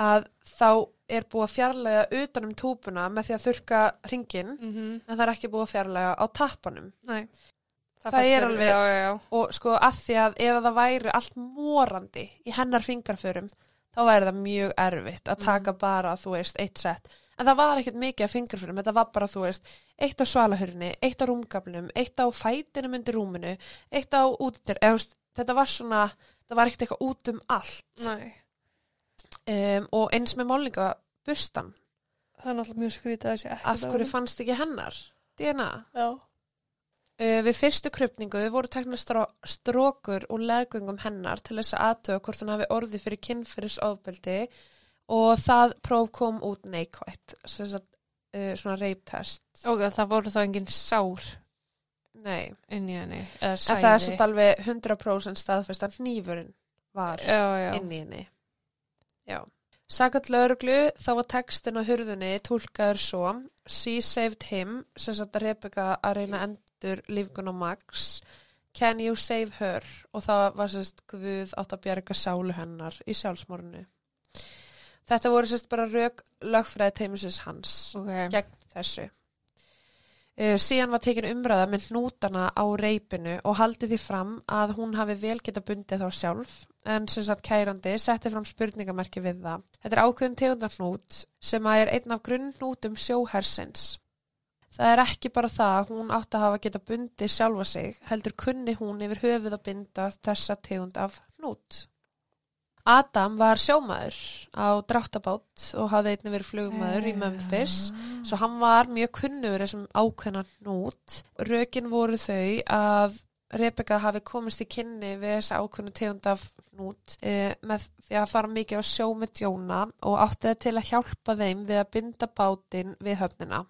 að þá er búið að fjarlæga utanum túpuna með því að þurka ringin Mhm. en það er ekki búið að fjarlæga á tappanum. Nei. Það fellur- er alveg- Já, já, já. og sko að því að ef það væri allt morandi í hennar fingarförum þá væri það mjög erfitt að taka bara, þú veist, eitt sett en það var ekkert mikið af fingarförum þetta var bara, þú veist, eitt á svalahörni eitt á rúmgaflum, eitt á fætinum undir rúminu, eitt á útir þetta var svona, það var ekkert eitthvað út um allt. Nei. um, og eins með málningaburstan Það er náttúrulega mjög skrítið af hverju fannst ekki hennar? DNA Já. Uh, við fyrstu krupningu voru tekna stró strókur og leggungum hennar til þess að aðtöða hvort hún hafi orði fyrir kynfyrirsofbeldi og það próf kom út neikvætt, sem sagt, uh, svona reiptest. Ok, það voru þá engin sár Nei, inn í henni. En það er svolítið alveg 100% staðfest að hnífurinn var Já, já. inn í henni. Já. Sakat lauruglu þá var textin á hurðinni tólkaður svo She saved him, sem sagt að Rebecca að reyna endur lífgun á Max Can you save her? Og það var sérst Guð átt að bjarga sálu hennar í sjálfsmorinu. Þetta voru sérst bara rauk lögfræði teimisins hans Ok. gegn þessu. Uh, síðan var tekin umræða með hnútana á reipinu og haldið því fram að hún hafi vel geta bundið þá sjálf en sem sagt kærandi setti fram spurningamerki við það. Þetta er ákveðin tegundarhnút sem að er einn af grunnhnútum sjóhersins. Það er ekki bara það að hún átti að hafa geta bundið sjálfa sig, heldur kunni hún yfir höfuð að binda þessa tegund af hnút. Adam var sjómaður á dráttabát og hafði einnig verið flugmaður í Memphis Svo hann var mjög kunnur þessum ákveðna hnút. Rökin voru þau að Rebecca hafi komist í kynni við þessa ákveðna tegund af hnút e, með því að fara mikið á sjó með Jóna og átti það til að hjálpa þeim við að binda bátinn við höfnina.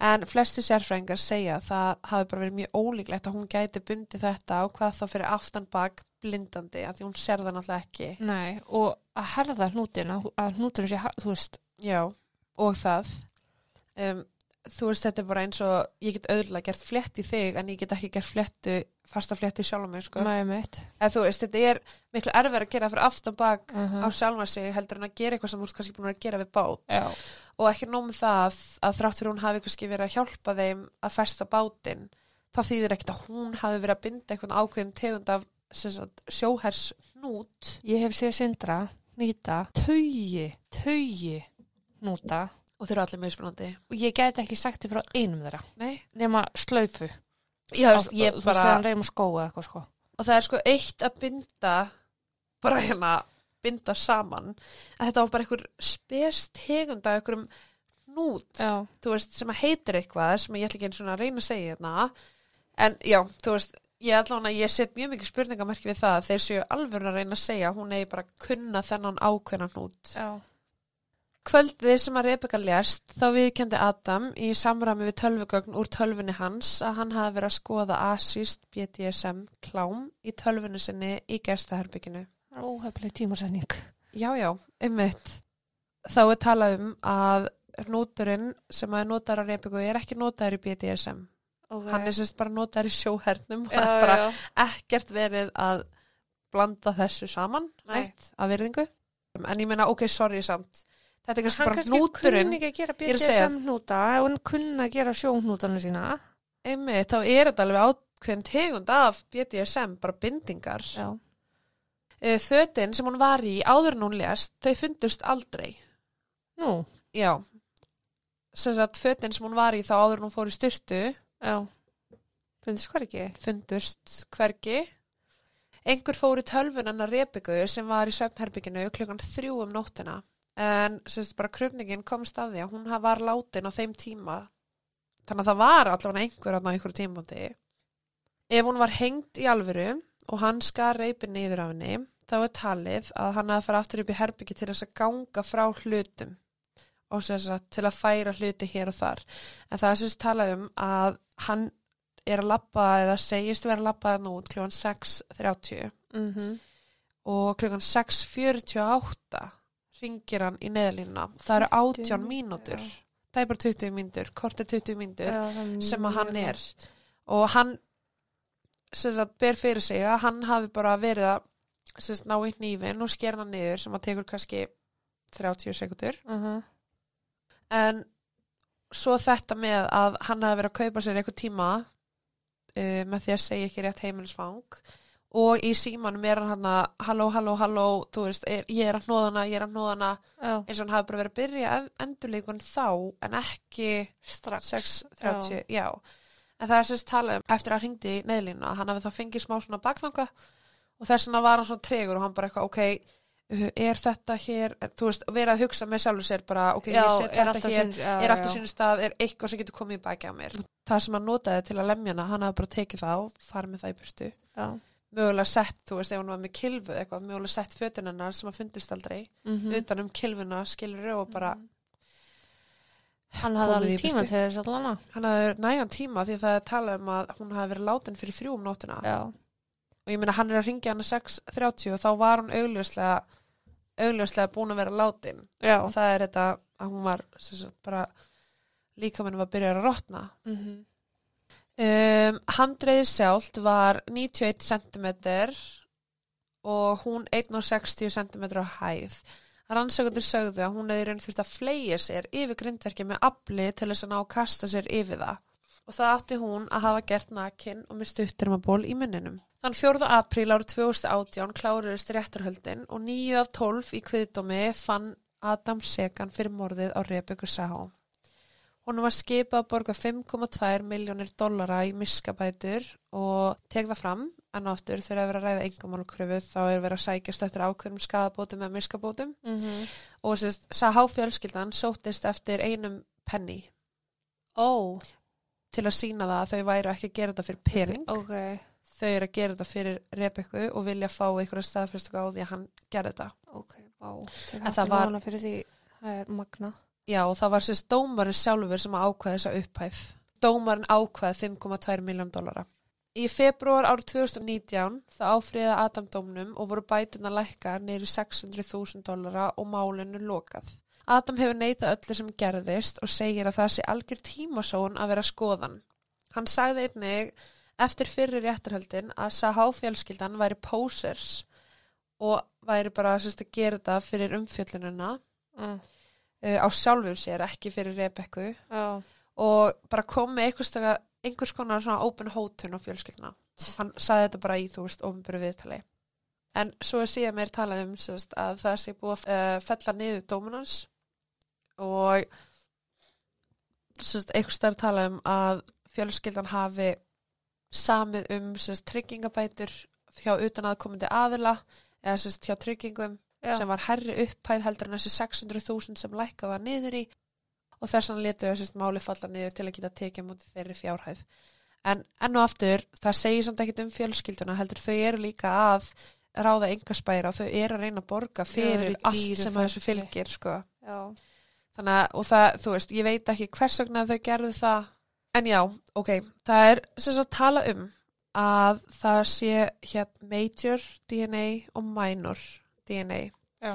En flesti sérfræðingar segja að það hafi bara verið mjög ólíklegt að hún gæti bundið þetta og hvað þá fyrir aftan bak blindandi að því hún sér það náttúrulega ekki. Nei, og að herða hnútin, að, hnútin sé, þú veist, Já, og það. Um, þú veist, þetta er bara eins og ég get auðvitað gert flett í þig en ég get ekki gert flettu, fasta flettu sjálf mig, sko. þú veist, þetta er miklu erfið að gera fyrir aftan bak Uh á sjálfa sig heldur en að gera eitthvað sem ert kannski búin að gera við bát. Já. Og ekki nóg með það að þrátt fyrir hún hafi kannski verið að hjálpa þeim að festa bátinn, þá þýðir ekkert að hún hafi verið að binda eitthvað ákveðin tegund af sjóhers hnút. Ég hef séð sindra, nýta, taugi, taugi hnúta Og þeir eru allir mjög spennandi. og ég gæti ekki sagt þið frá einum þeirra, Nei? nema slaufu. Já, Á- ég þú veist, bara... þegar reym og skóa eitthvað, sko. og það er sko eitt að binda bara hérna binda saman að þetta var bara einhver spest tegund af einhverjum hnút Já. þú veist, sem að heitir eitthvað sem ég ætla ekki eins og að reyna að segja hérna en já, þú veist ég allan að ég set mjög mikið spurningamerki við það að þeir séu alveg að reyna að segja að hún eigi bara að kunna þennan ákveðna hnút Já. Kvöldið sem að Rebecca lést þá viðkendi Adam í samræmi við tölvugögn úr tölvunni hans að hann hafi verið að skoða Asist BDSM klám í tölvunni sinni í gerstaherbygginu. Er óhefnileg tímasetning. Já, já, einmitt. Þá er talað um að hnúturinn sem að notaður á Rebecca er ekki notaður í BDSM. Okay. Hann er sérst bara notaður í sjóhernum og það er bara já. ekkert verið að blanda þessu saman, Nei. neitt, að virðingu. En ég meina, ok, sorry samt. Þetta er kannski Hann bara kannski hnúturinn. kunni ekki að gera er að BDSM hnúta og hann kunni að gera sjóhnútana sína. Einmitt, þá er þetta alveg ákveðin tegund af BDSM, bara bindingar. Já. Uh, fötin sem hún var í áður en hún lést, þau fundust aldrei. Nú, Já. Sem sagt, fötin sem hún var í þá áður en hún fór í styrtu, já. Finnst hvað ekki? fundust hvergi. Einhver fór í tölvun hennar Rebiku sem var í svefnherbygginu klukkan þrjú um nóttina. En sem sagt, bara kröfningin kom staði að hún var látin á þeim tíma. Þannig að það var allavega einhver ná einhverju tímandi. Ef hún var hengd í alvöru og hann skar reipin niður af henni, þá er talið að hann að fara aftur upp í herbyggi til þess að ganga frá hlutum og sem sagt til að færa hluti hér og þar. En það er sem sagt talað um að hann er að labba eða segist vera að labba nú kljóðan 6.30 Mm -hmm. og klukkan 6.48 ringir hann í neðalínuna. Það eru 18 mínútur. Já. það er bara 20 mínútur, kortir 20 mínútur Já, er sem að hann er. Og hann sem sagt, ber fyrir sig að hann hafi bara verið að sem sagt, ná í hnífin og skera hann niður sem að tekur kannski 30 sekundur Mhm. en svo þetta með að hann hafi verið að kaupa sér eitthvað tíma uh, með því að segja ekki rétt heimilisfang og í símanum er hann að halló, halló, halló, þú veist, er, ég er að hnóðana, ég er að hnóðana Já, eins og hann hafi bara verið að byrja endurleikun þá en ekki strax 6.30, já. En það er sérst talað um eftir að hringdi í neðlínu að hann hafi þá fengið smá svona bakfanga og þess vegna var hann svona tregur og hann bara eitthvað, ok, er þetta hér, er, þú veist, verið að hugsa með sjálfur sér bara, ok, Já, ég set þetta hér, já, er alltaf já. sínum stað, er eitthvað sem getur komið í baki á mér. Það sem hann notaði til að lemja hana, hann hafi bara tekið það og Mögulega sett, þú veist, ef hann var með kilfu eitthvað, mögulega sett fötin hennar sem að fundist aldrei, Mhm. utan um kilfuna, skilur og bara, Hann hafði alveg tíma til þess allan hann hafði nægan tíma því að það er talað um að hún hafi verið látin fyrir þrjú um nóttina. Já, og ég meina hann er að ringja hann að 6.30 og þá var hún augljóslega augljóslega búin að vera látin. Já. Og það er þetta að hún var sagt, bara líka minn var að byrja að rotna. Mhm. Um, handreiði sjálft var 91 cm og hún 160 cm á hæð rannsökundur sögðu að hún hefði raun þurft að fleia sér yfir grindverki með afli til þess að ná að kasta sér yfir það og það átti hún að hafa gert nakin og með stuttirmaból í munninum. Þann 4. apríl árið 2018 kláruðist réttarhöldin og 9 af 12 í kviðdómi fann Adam Segan fyrir morðið á Rebekku Sahó. Hún var skipað að borga 5,2 miljónir dollara í miskabætur og tek það fram en aftur þegar að vera að ræða engamálkröfu þá er verið að sækjast eftir ákveðnum skadabótum eða miskabótum. Mhm. og sérst Sahá fjölskyldan sóttist eftir einum penny Ó, til að sína það að þau væru ekki að gera þetta fyrir pening. Ok, þau eru að gera þetta fyrir Rebekku og vilja fá einhverja staðfyrstu á því að hann gerði þetta. Ok, vá. En það var- það er magna Já, það var sérst dómarinn sjálfur sem að ákveða þessa upphæð. Dómarinn ákveða 5,2 miljón dollara. Í februar árið 2019 það áfriða Adam dómnum og voru bætuna lækkar neyru 600.000 dollara og málinu lokað. Adam hefur neitað öllu sem gerðist og segir að það sé algjör tímasón að vera skoðan. Hann sagði einnig eftir fyrir réttarhöldin að Sahá fjölskyldan væri posers og væri bara sérst, að gera þetta fyrir umfjöllununa mm. Uh, á sjálfur sér, ekki fyrir Rebekku og bara kom með einhvers, einhvers konar svona open hótun á fjölskylduna. Hann sagði þetta bara í, þú veist, ofinböru viðtali. En svo er síðan meir talað um sérst, að það sé búið að uh, fella niður dómunans og einhvers þar talað um að fjölskyldan hafi samið um sérst, tryggingabætur hjá utan aðkomandi aðila eða sérst, hjá tryggingum já, sem var herri upphæð heldur en þessi 600.000 sem lækkað var niður í og þess vegna letu þessist máli falla niður til að geta tekið mútið þeirri fjárhæð. En enn og aftur, það segir samt ekkit um fjölskylduna, heldur þau eru líka að ráða engaspæra og þau eru að reyna að borga fyrir í allt sem að þessu fylgir, sko. já, Þannig að, og það, þú veist, ég veit ekki hvers vegna þau gerðu það. En já, ok, það er sem sagt að tala um að það sé hér major DNA og minor DNA já,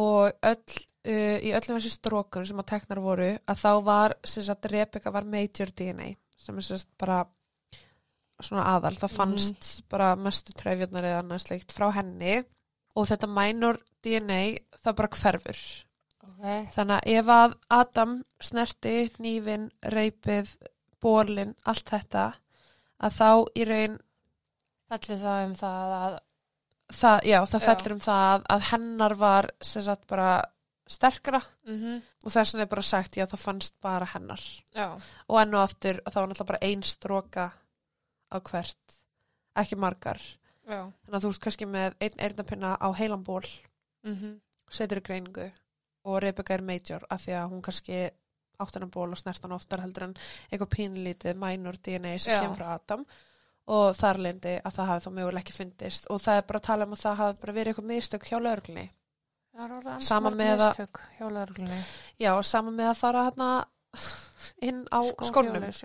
og öll, uh, í öllum þessi strókun sem að teknar voru að þá var, sem sagt, Rebecca var major DNA sem er sem sagt bara svona aðal, það fannst bara mestu trefjarnar eða annað sleikt frá henni. Og þetta minor DNA það bara hverfur. Ok, þannig að ef að Adam snerti, nýfin, reypið bólin, allt þetta að þá í raun fellur það um það að það, já, það fellur um það að hennar var sem sagt bara sterkara. Mm og þess vegna er bara sagt, já, það fannst bara hennar. Já, og enn og aftur, þá var náttúrulega bara ein stróka á hvert ekki margar, já. Þannig að þú ert kannski með einn eyrnapinna á heilamból mm setur í greiningu. Og Rebecca er major af því að hún kannski átt hennar ból og snert hann oftar heldur en eitthvað pínlítið minor DNA sem kemur frá Adam og þar leindi að það hafi þá mögulega ekki fundist. Og það er bara að tala um að það hafi bara verið eitthvað mistök hjá lögreglunni. Það er orðið Sama ansmörg með að- já, saman með að fara hérna inn á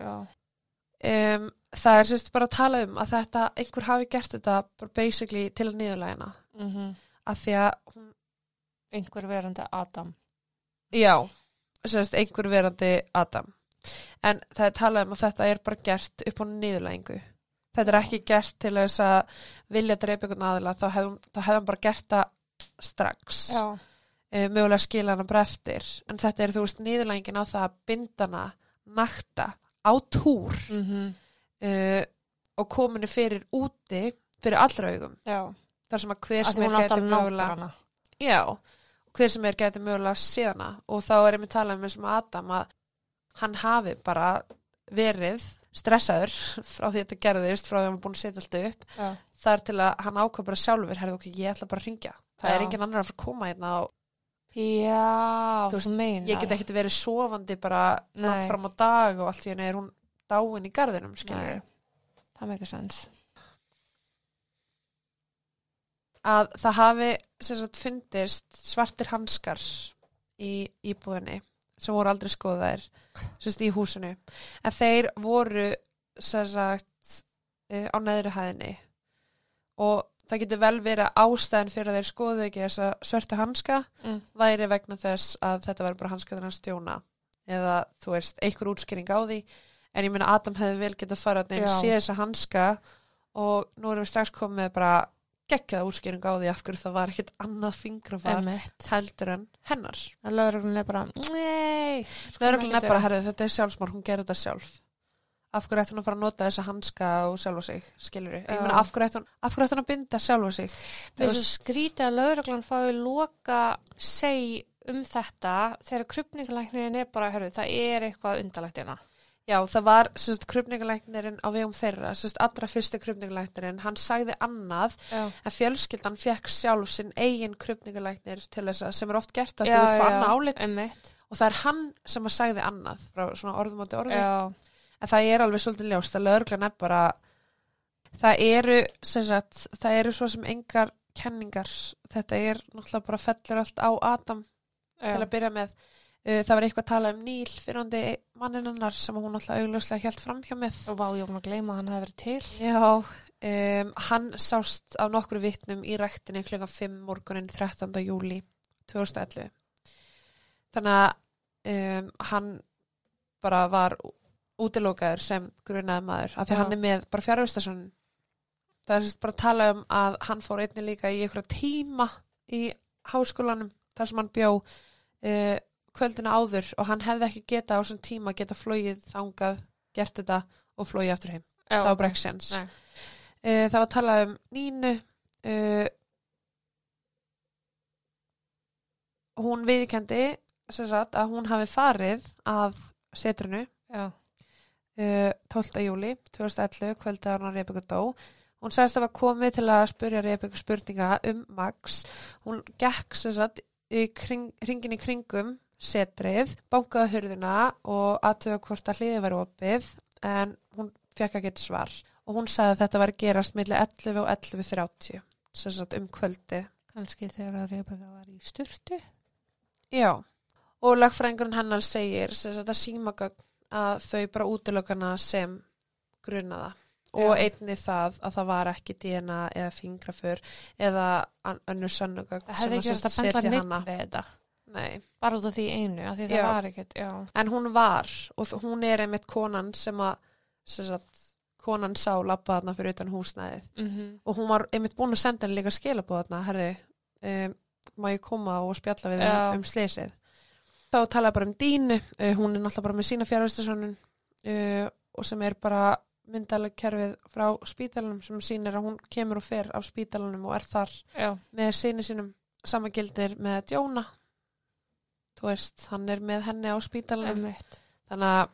já. um, það er sérst bara að tala um að þetta, einhver hafi gert þetta bara basically til að niðurlægina mm af því að hún, einhver verandi Adam. Já, sérst einhver verandi Adam. En það er talað um að þetta er bara gert upp á niðurlægingu. Þetta er ekki gert til þess að vilja dreipa einhvern aðila, þá hefðum, hefðum bara gert það strax. uh, mögulega skila hana bara eftir. En þetta er þú veist niðurlægingin á það að bindana nakta á túr mm uh, og kominu fyrir úti fyrir allra augum. Já. Þar sem að hver sem er náttúr mögulega já, hver sem er gæti mögulega séðana og þá er einmitt talað um eins og með Adam að hann hafi bara verið stressaður frá því að þetta gerðist frá því að hann var búin að setja alltaf upp já, þar til að hann ákvað bara sjálfur herði okkur, ég ætla bara að ringja það er Já. engin annar að fara að koma hérna og já Þú veist, meinar. ég get ekkert verið sofandi bara Nei. nátt fram á dag og allt í henni er hún dáin í garðinum, Nei, skilur það meikir sens að það hafi sem sagt fundist svartir hanskar í íbúðinni sem voru aldrei skoðaðir sagt í húsinu en þeir voru sem sagt eh, á neðri hæðinni og það getur vel verið að ástæðan fyrir að þeir skoðu ekki þessa svörtu hanska mm. væri vegna þess að þetta væri bara hanska þennan stjóna eða þú veist, einhver útskýring á því en ég meina Adam hefði vel getað farið að neina Já. sé þessa hanska og nú erum við strax komið bara geggjaða útskýring á því af hverju það var ekkit annað fingrafar heldur en hennar. Að lögreglun er bara nei Lögreglan er ekki bara, herrið, þetta er sjálfsmár, hún gerir þetta sjálf. Af hverju ætti hún að fara að nota þessa hanska og sjálfa sig, skilur ég Já. meina af hverju ætti hún, hún að binda sjálfa sig? Mér er svo skrítið að lögreglan fái loka seg um þetta þegar krupningalæknirinn er bara, herru, það er eitthvað undarlegt hérna. Já, það var sérst krupningalæknirinn á vegum þeirra, sérst allra fyrsti krupningalæknirinn, hann sagði annað Já, en fjölskyldan fekk sjálf sinn eigin krupningalæknir til þess að sem er oft gert að já, þú annað álit. Emmett. og það er hann sem að sagði annað frá svona orðum átti orði. Já, en það er alveg svolítið ljóst að lögreglan er bara það eru sagt, það eru svo sem engar kenningar, þetta er náttúrulega bara fellur allt á Adam til að byrja með það var eitthvað að tala um Níl fyrrandi manninannar sem hún alltaf augljóslega helt framhjá með Og vá, ég var búin að gleyma að hann hefði verið til. Já, um, hann sást af nokkru vitnum í rektinni klukkan 5 morgunin 13. júli 2011 þannig að um, hann bara var útilókaður sem grunaði maður af því Já. hann er með bara fjárvistasun það er sérst bara að tala um að hann fór einnig líka í einhverja tíma í háskólanum þar sem hann bjó uh, kvöldina áður og hann hefði ekki geta á þessum tíma geta flóið þangað, gert þetta og flóið aftur heim. Já, það var bara ekki sens uh, það var að tala um Nínu uh, hún viðkendi sagt að hún hafi farið að setrinu Já, uh, 12. júli 2011 kvöldi að hún Rebeka dó. Hún sagðist að var komið til að spurja Rebeka spurninga um Max. Hún gekk sagt í kring, ringin í kringum setrið, bankaði hurðina og aðtöða hvort að hliði væri opið en hún fekk ekki svar og hún sagði að þetta var að gerast milli 11 og 11.30 sem sagt um kvöldi kannski þegar að Rebeka var í styrtu. Já, og lagfræðingurinn hennar segir sem sagt að símagögn að þau bara útilökana sem grunaða og Já. einni það að það var ekki DNA eða fingrafur eða önnur sönnugögn verið að við þetta. Nei, Bara út af því einu, af því það Já. var ekkert, já. en hún var og hún er einmitt konan sem að sem sagt, konan sá labba þarna fyrir utan húsnæðið Mm og hún var einmitt búin að senda henni líka skilabóð þarna, herðu, um, má ég koma og spjalla við Já. um, sleysið. Þá talaði bara um Dínu, uh, hún er náttúrulega bara með sína fjárhæstasönnun uh, og sem er bara myndalega kerfið frá spítalanum sem sýnir að hún kemur og fer af spítalanum og er þar Já, með síni sínum samagildir með Djóna. Þú veist, hann er með henni á spítalanum emmett. þannig að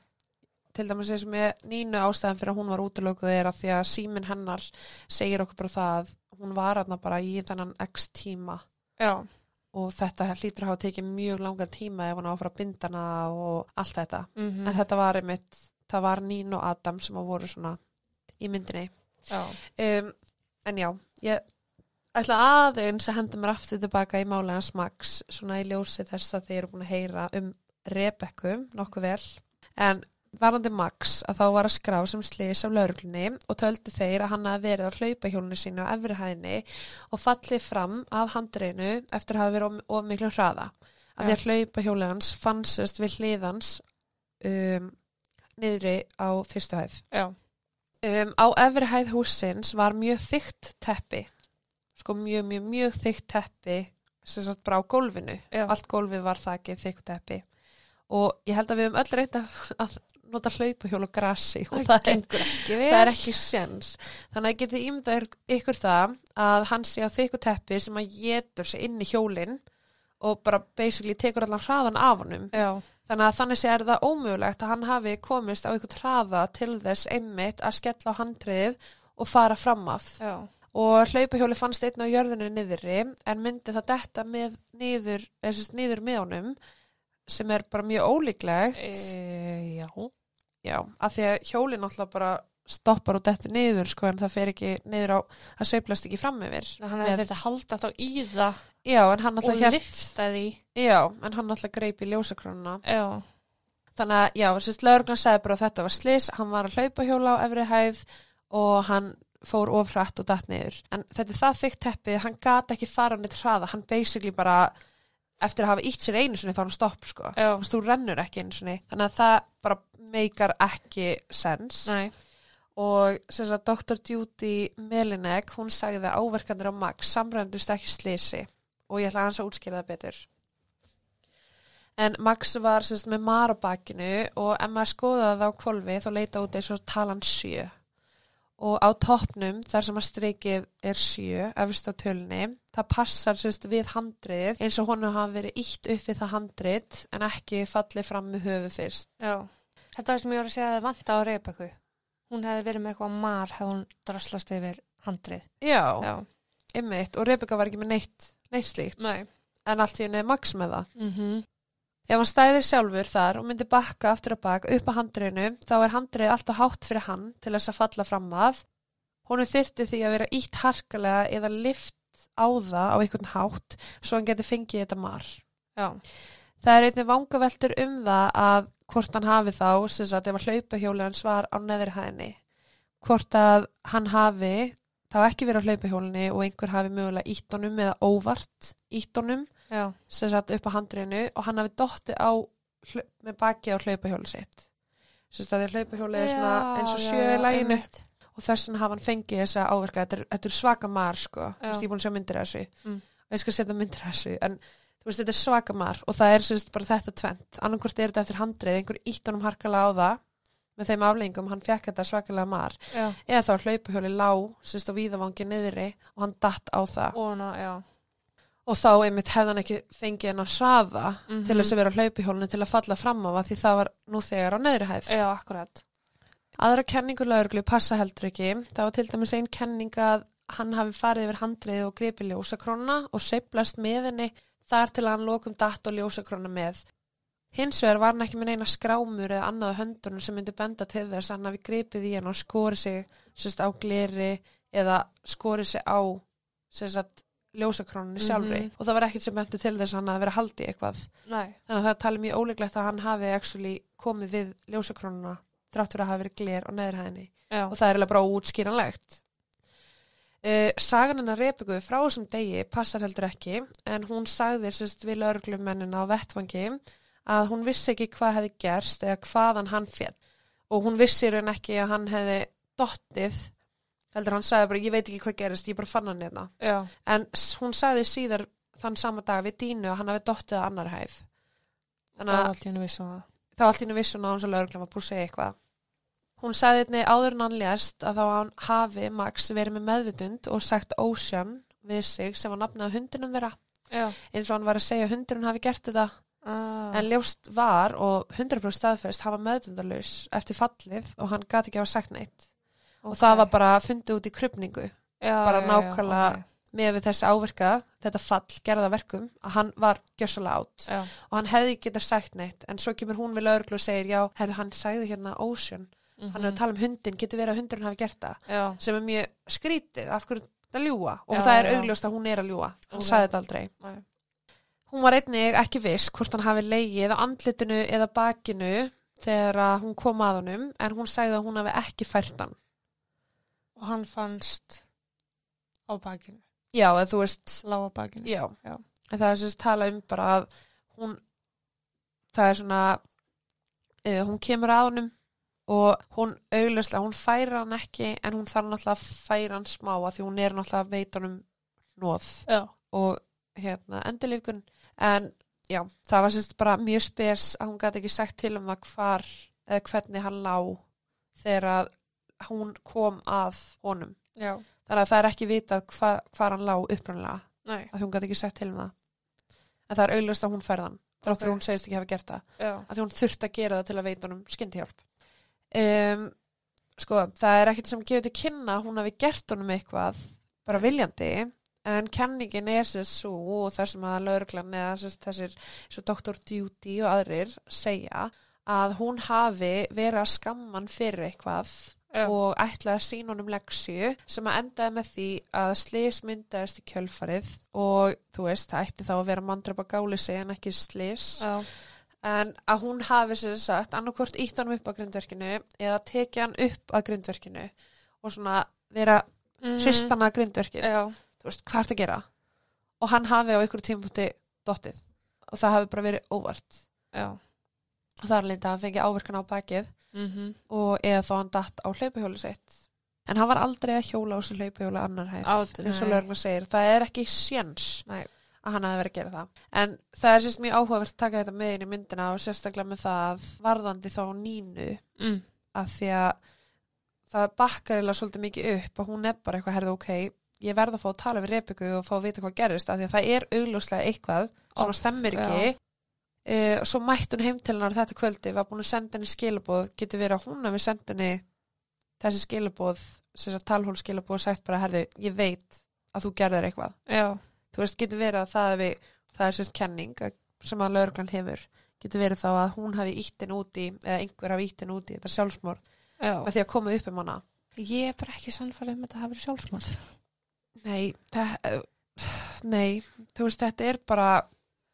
til dæmis eins og með nínu ástæðan fyrir að hún var útilökuð er að því að síminn hennar segir okkur bara það að hún var aðna bara í þennan x tíma Já, og þetta hlýtur að hafa tekið mjög langan tíma ef hún á að fara að binda hana og allt þetta. mm En þetta var einmitt, það var Nín og Adam sem að voru svona í myndinni. já. Um, en já, ég ætla aðeins að henda mér aftur tilbaka í málega smaks svona í ljósi þess að þið eru búin að heyra um Rebekku nokkuð vel. En varandi Max að þá var að skrá sem slis af lauruglunni og töldu þeir að hann hafi verið á hlaupahjólinu sínu á efrihæðinni og fallið fram að handreinu eftir að hafa verið of, miklu hraða. Af því að hlaupahjóli hans fannsist við hliðans um, niðri á fyrstu hæð. Um, á efri hæð húsins var mjög þykkt teppi, sko mjög, mjög, mjög þykkt teppi sem sagt bara á gólfinu. Já. Allt gólfið var þakkið þykkt teppi og ég held að við höfum öll reynd að, að nota hlaupahjól og grassi og það, er, ekki vel. það er ekki sens. Þannig að getið ímyndað ykkur það að hann sé á þykku teppi sem að getur sig inn í hjólinn og bara basically tekur allan hraðan af honum. Já, Þannig að þannig sé er það ómögulegt að hann hafi komist á einhvern hraða til þess einmitt að skella á handriðið og fara fram af. já. Og hlaupahjóli fannst einn á jörðinu niðri en myndi það detta með niður, niður með honum sem er bara mjög ólíklegt. E, já. Já, af því að hjólinn náttúrulega bara stoppar og dettur niður sko en það fer ekki niður á, það sveiflast ekki fram yfir. Með- hefði þetta halda þá í það Já, en hann lyfta því. já, en hann náttúrulega greip í ljósakrónuna. Já, Þannig að, já, sérst, lauruglan sagði bara að þetta var slis, hann var að hlaupa hjóla á efri hæð og hann fór of hratt og datt niður. En þetta er það þykkt teppið, hann gat ekki fara neitt hraða, hann basically bara, eftir að hafa ítt sér einu sinni þá hann stopp, sko. Þú veist, þú rennur ekki einu sinni. Þannig að það bara meikar ekki sens. Nei. Og sem sagt, Dr. Judy Melinek, hún sagði að áverkandur á Max samrændust ekki slisi og ég ætla hans að útskýra það betur. En Max var sem sagt, með mar á bakinu og ef maður skoðaði það á kvolfi þá leita út eins og talan 7. Og á toppnum, þar sem að streikið er 7, efst á tölunni, það passar sagt, við handriðið eins og honum hafa verið ítt upp við það handrið en ekki fallið fram með höfu fyrst. Já. Þetta var sem ég var að segja að það vanta á Rebekku. Hún hefði verið með eitthvað mar hefði hún draslast yfir handrið. Já, Já. Einmitt, og Rebecca var ekki með neitt, neitt slíkt. Nei. En allt í henni er Max með það. Mm -hmm. Ef hann stæðir sjálfur þar og myndi bakka aftur að bak upp að handriðinu, þá er handrið alltaf hátt fyrir hann til þess að falla fram að. Honum þyrfti því að vera ítt harkalega eða lift á það á einhvern hátt svo hann geti fengið þetta mar. Já. Það er einnig vangaveltur um það að hvort hann hafi þá, sem sagt, ef að hlaupahjóli hans var á neðrihæðinni. Hvort að hann hafi þá ekki verið á hlaupahjólinni og einhver hafi mögulega ítt honum eða óvart ítt honum Já. sem satt upp á handriðinu og hann hafi dottið á með baki á hlaupahjóli sitt. Sem sagt að því hlaupahjóli er svona eins og Já, sjö í já, læginu og þess vegna hafa hann fengið þessa áverka. Þetta er, þetta er svaka mar sko. Þú veist, ég er búin að sjá myndir af þessu. Mm. Og ég skal setja myndir af þessu. En þú veist, þetta er svaka mar og það er sem sagt bara þetta tvent. Annarkvort er þetta eftir handrið, einhver ítt honum harkalega á það með þeim afleggingum, hann fekk þetta svakalega mar. Já. Eða þá hlaupahjóli lá, sem sagt á víðavangi niðri og hann datt á það. Já. Og þá einmitt hefði hann ekki fengið hennar hraða Mhm. til þess að vera á hlaupihjólinu til að falla fram á það því það var nú þegar á neðri hæð. Já, akkurat. Aðra kenningu lauruglu passa heldur ekki. Það var til dæmis einn kenning að hann hafi farið yfir handrið og gripið ljósakróna og seiflast með henni þar til að hann lokum datt og ljósakróna með. Hins vegar var hann ekki með neina skrámur eða annað á höndunum sem myndi benda til þess að hann hafi gripið í hann og skorið sig sérst, á gleri eða skorið sig á sérst, ljósakrónunni sjálfri Mhm. og það var ekkert sem benti til þess að hann hafi verið haldið eitthvað. Nei. Þannig að það tali mjög óleiklegt að hann hafi actually komið við ljósakrónuna þrátt fyrir að hafa verið gler á neðrihæðinni Já. og það er alveg bara útskýranlegt. Uh, sagan hennar Rebeku frá þessum degi passar heldur ekki en hún sagði sérst við lauruglumennina á vettvangi að hún vissi ekki hvað hefði gerst eða hvaðan hann fjall og hún vissi raun ekki að hann hefði dottið heldur hann sagði bara ég veit ekki hvað gerist, ég bara fann hann hérna. En hún sagði síðar þann sama dag við Dínu að hann hafi dottið á annar hæð. Þannig að þá allt í nú vissun á hans að lauruglan var búið að segja eitthvað. Hún sagði einnig áður en hann lést að þá hann hafi Max verið með meðvitund og sagt Ocean við sig sem var nafnið á hundinum þeirra. Já. eins og hann var að segja að hundurinn hafi gert þetta. Ah. en ljóst var og 100% staðfest hafa meðvitundalus eftir fallið og hann gati ekki hafa sagt neitt og það var bara fundið út í krupningu bara nákvæmlega ok. með við þessi áverka, þetta fall gerða verkum að hann var gjössalega átt og hann hefði getað sagt neitt en svo kemur hún við lauruglu og segir já, hefðu hann sagði hérna Ocean hann er að tala um hundin, getur verið að hundurinn hafi gert það Mhm. Já. sem er mjög skrítið, af hverju það ljúa og Já, það er augljóst að hún er að ljúa hann Ok. sagði þetta aldrei Nei. hún var einnig ekki viss hvort hann hafi leigið á andlitinu eða bakinu þegar hún kom að honum en hún sagði að hún hafi ekki fært hann. Og hann fannst á bakinu, Já, eða þú veist, lág á bakinu. já. Já. En það er sérst tala um bara að hún, það er svona, uh, hún kemur að honum og hún auglustlega, hún færa hann ekki en hún þarf náttúrulega að færa hann smá að því hún er náttúrulega að veita honum nóð Já. og hérna endurlífgun en já, það var sérst bara mjög spes að hún gæti ekki sagt til um það hvar eða hvernig hann lá þegar að hún kom að honum. Já. Þannig að það er ekki vitað hva, hvar hann lá upprannlega Nei. að hún gæti ekki sagt til um það. En það er auglust að hún færðan þráttur Ok. okay. hún segist ekki hafa gert það Já. að hún þurfti að gera það til að veita honum skyndihjálp. Um, sko, það er ekkert sem gefur til kynna að hún hafi gert honum eitthvað bara viljandi en kenningin er sér svo og það sem að lauruglan eða sagt þessir svo Dr. Duty og aðrir segja að hún hafi verið að skamman fyrir eitthvað Já. og ætlaði að sína honum leksju sem að endaði með því að slís myndaðist í kjölfarið og þú veist, það ætti þá að vera mandröpa gálisi en ekki slís Já. en að hún hafi sér sagt annarkvort ítt hann upp á grindverkinu eða tekið hann upp að grindverkinu og svona vera Mhm. hristan að grindverkinu þú veist, hvað er að gera og hann hafi á ykkur tímpúti dottið og það hafi bara verið óvart Já. og það er lítið að hann fengi áverkan á bakið Mm og eða þá hann datt á hlaupahjóli sitt. En hann var aldrei að hjóla á þessu hlaupahjóli annar hæð Át- eins og nei. lögna segir, það er ekki séns Nei. að hann hafi verið að gera það. En það er sérst mjög áhugavert að taka þetta með inn í myndina og sérstaklega með það að varðandi þá nínu. Mm. að því að það bakkar eða svolítið mikið upp og hún er bara eitthvað herðu ok, ég verð að fá að tala við Rebeku og fá að vita hvað gerist af því að það er augljóslega eitthvað sem stemmir ekki uh, og svo mætti hún heim til hennar þetta kvöldi, var búin að senda henni skilabóð getur verið að hún hafi sendt henni þessi skilabóð sagt talhól skilabóð og sagt bara herðu, ég veit að þú gerðir eitthvað. Já. þú veist, getur verið að það, við, það er sérst kenning sem að lauruglan hefur. Getur verið þá að hún hafi íttin úti eða einhver hafi íttin úti þetta sjálfsmór Já. með því að koma upp um hana. Ég er bara ekki sannfærið um að þetta hafi verið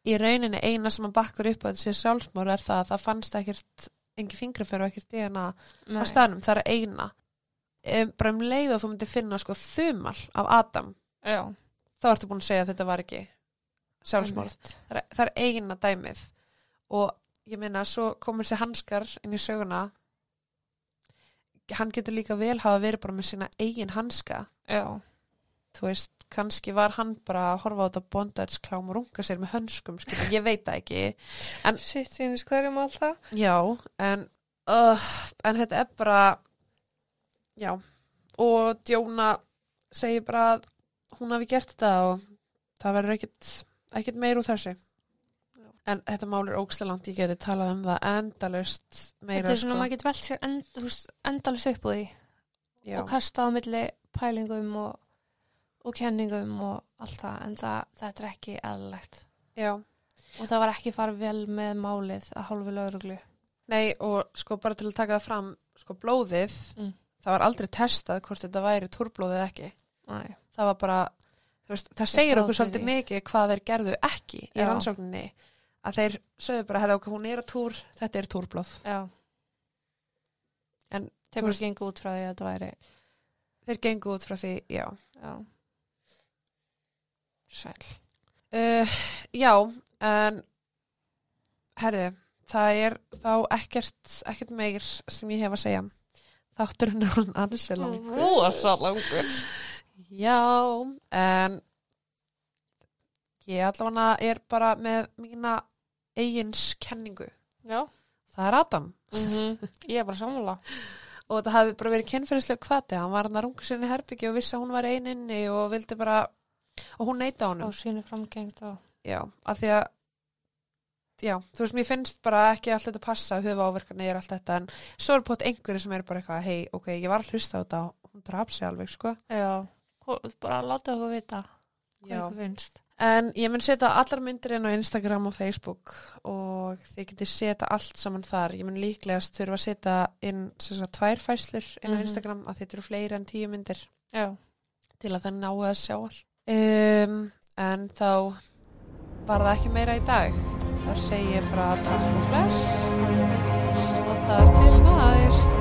nei, nei í rauninni eina sem að bakkar upp að þessi sjálfsmór er það að það fannst ekkert engi fingraför og ekkert DNA á staðnum, það er eina. Um, bara um leið og þú myndir finna sko þumal af Adam Já. þá ertu búin að segja að þetta var ekki sjálfsmórð Einmitt. það er, það er eina dæmið. Og ég meina svo komur sér hanskar inn í söguna. Hann getur líka vel hafa verið bara með sína eigin hanska. Já. Þú veist, kannski var hann bara að horfa á þetta bondage-klám og runga sér með hönskum, skilur, ég veit það ekki Sitt sínis hverjum alltaf. já, en uh, en þetta er bara já, og Djóna segir bara að hún hafi gert þetta og það verður ekkit ekkit meir úr þessu Já. en þetta mál er ógstlega langt ég geti talað um það endalaust meira Þetta er svona, sko. maður getur velt sér end, endalist upp úr því Já. og kasta á milli pælingum og, og kenningum og allt það, en það, þetta er ekki eðlilegt. já, Og það var ekki farið vel með málið að hálfu lauruglu. nei og sko bara til að taka það fram sko blóðið, Mm. það var aldrei testað hvort þetta væri túrblóðið eða ekki Næ. það var bara, veist, það segir okkur svolítið mikið hvað þeir gerðu ekki í Já. rannsókninni að þeir sögðu bara, herra okkur, hún er að túr þetta er túrblóð, Já. En, Þeir bara gengu út frá því að þetta væri, þeir gengu út frá því, já já. Sæl. uh, já, en herri, það er þá ekkert, ekkert meir sem ég hef að segja þátturinn er hann ansi langur Rosa langur. Já, en ég allavega er bara með mína eigins kenningu. Já. Það er Adam. Mm Ég er bara sammála. Og þetta hafi bara verið kynferðislega kvati. Hann var hann að runga sinni herbyggi og vissi að hún var ein inni og vildi bara, og hún neita honum. Og sínu framgengt og... Já, af því að, já, þú veist, mér finnst bara ekki allt þetta passa, hufa áverkani er allt þetta, en svo er pott einhverju sem er bara eitthvað, hei, ok, ég var að hlusta á þetta og hún draf sig alveg, sko. Já. Bara láta okkur vita hvað ykkur finnst. En ég mun setja allar myndir inn á Instagram og Facebook og þið getið setja allt saman þar. Ég mun líklegast þurfa að setja inn sagt, tvær fæslur inn á Mhm. Instagram að þetta eru fleiri en tíu myndir Já. til að það náu að sjá all um, en þá var það ekki meira í dag. Þá segi ég bara að það er flers og það er til næst.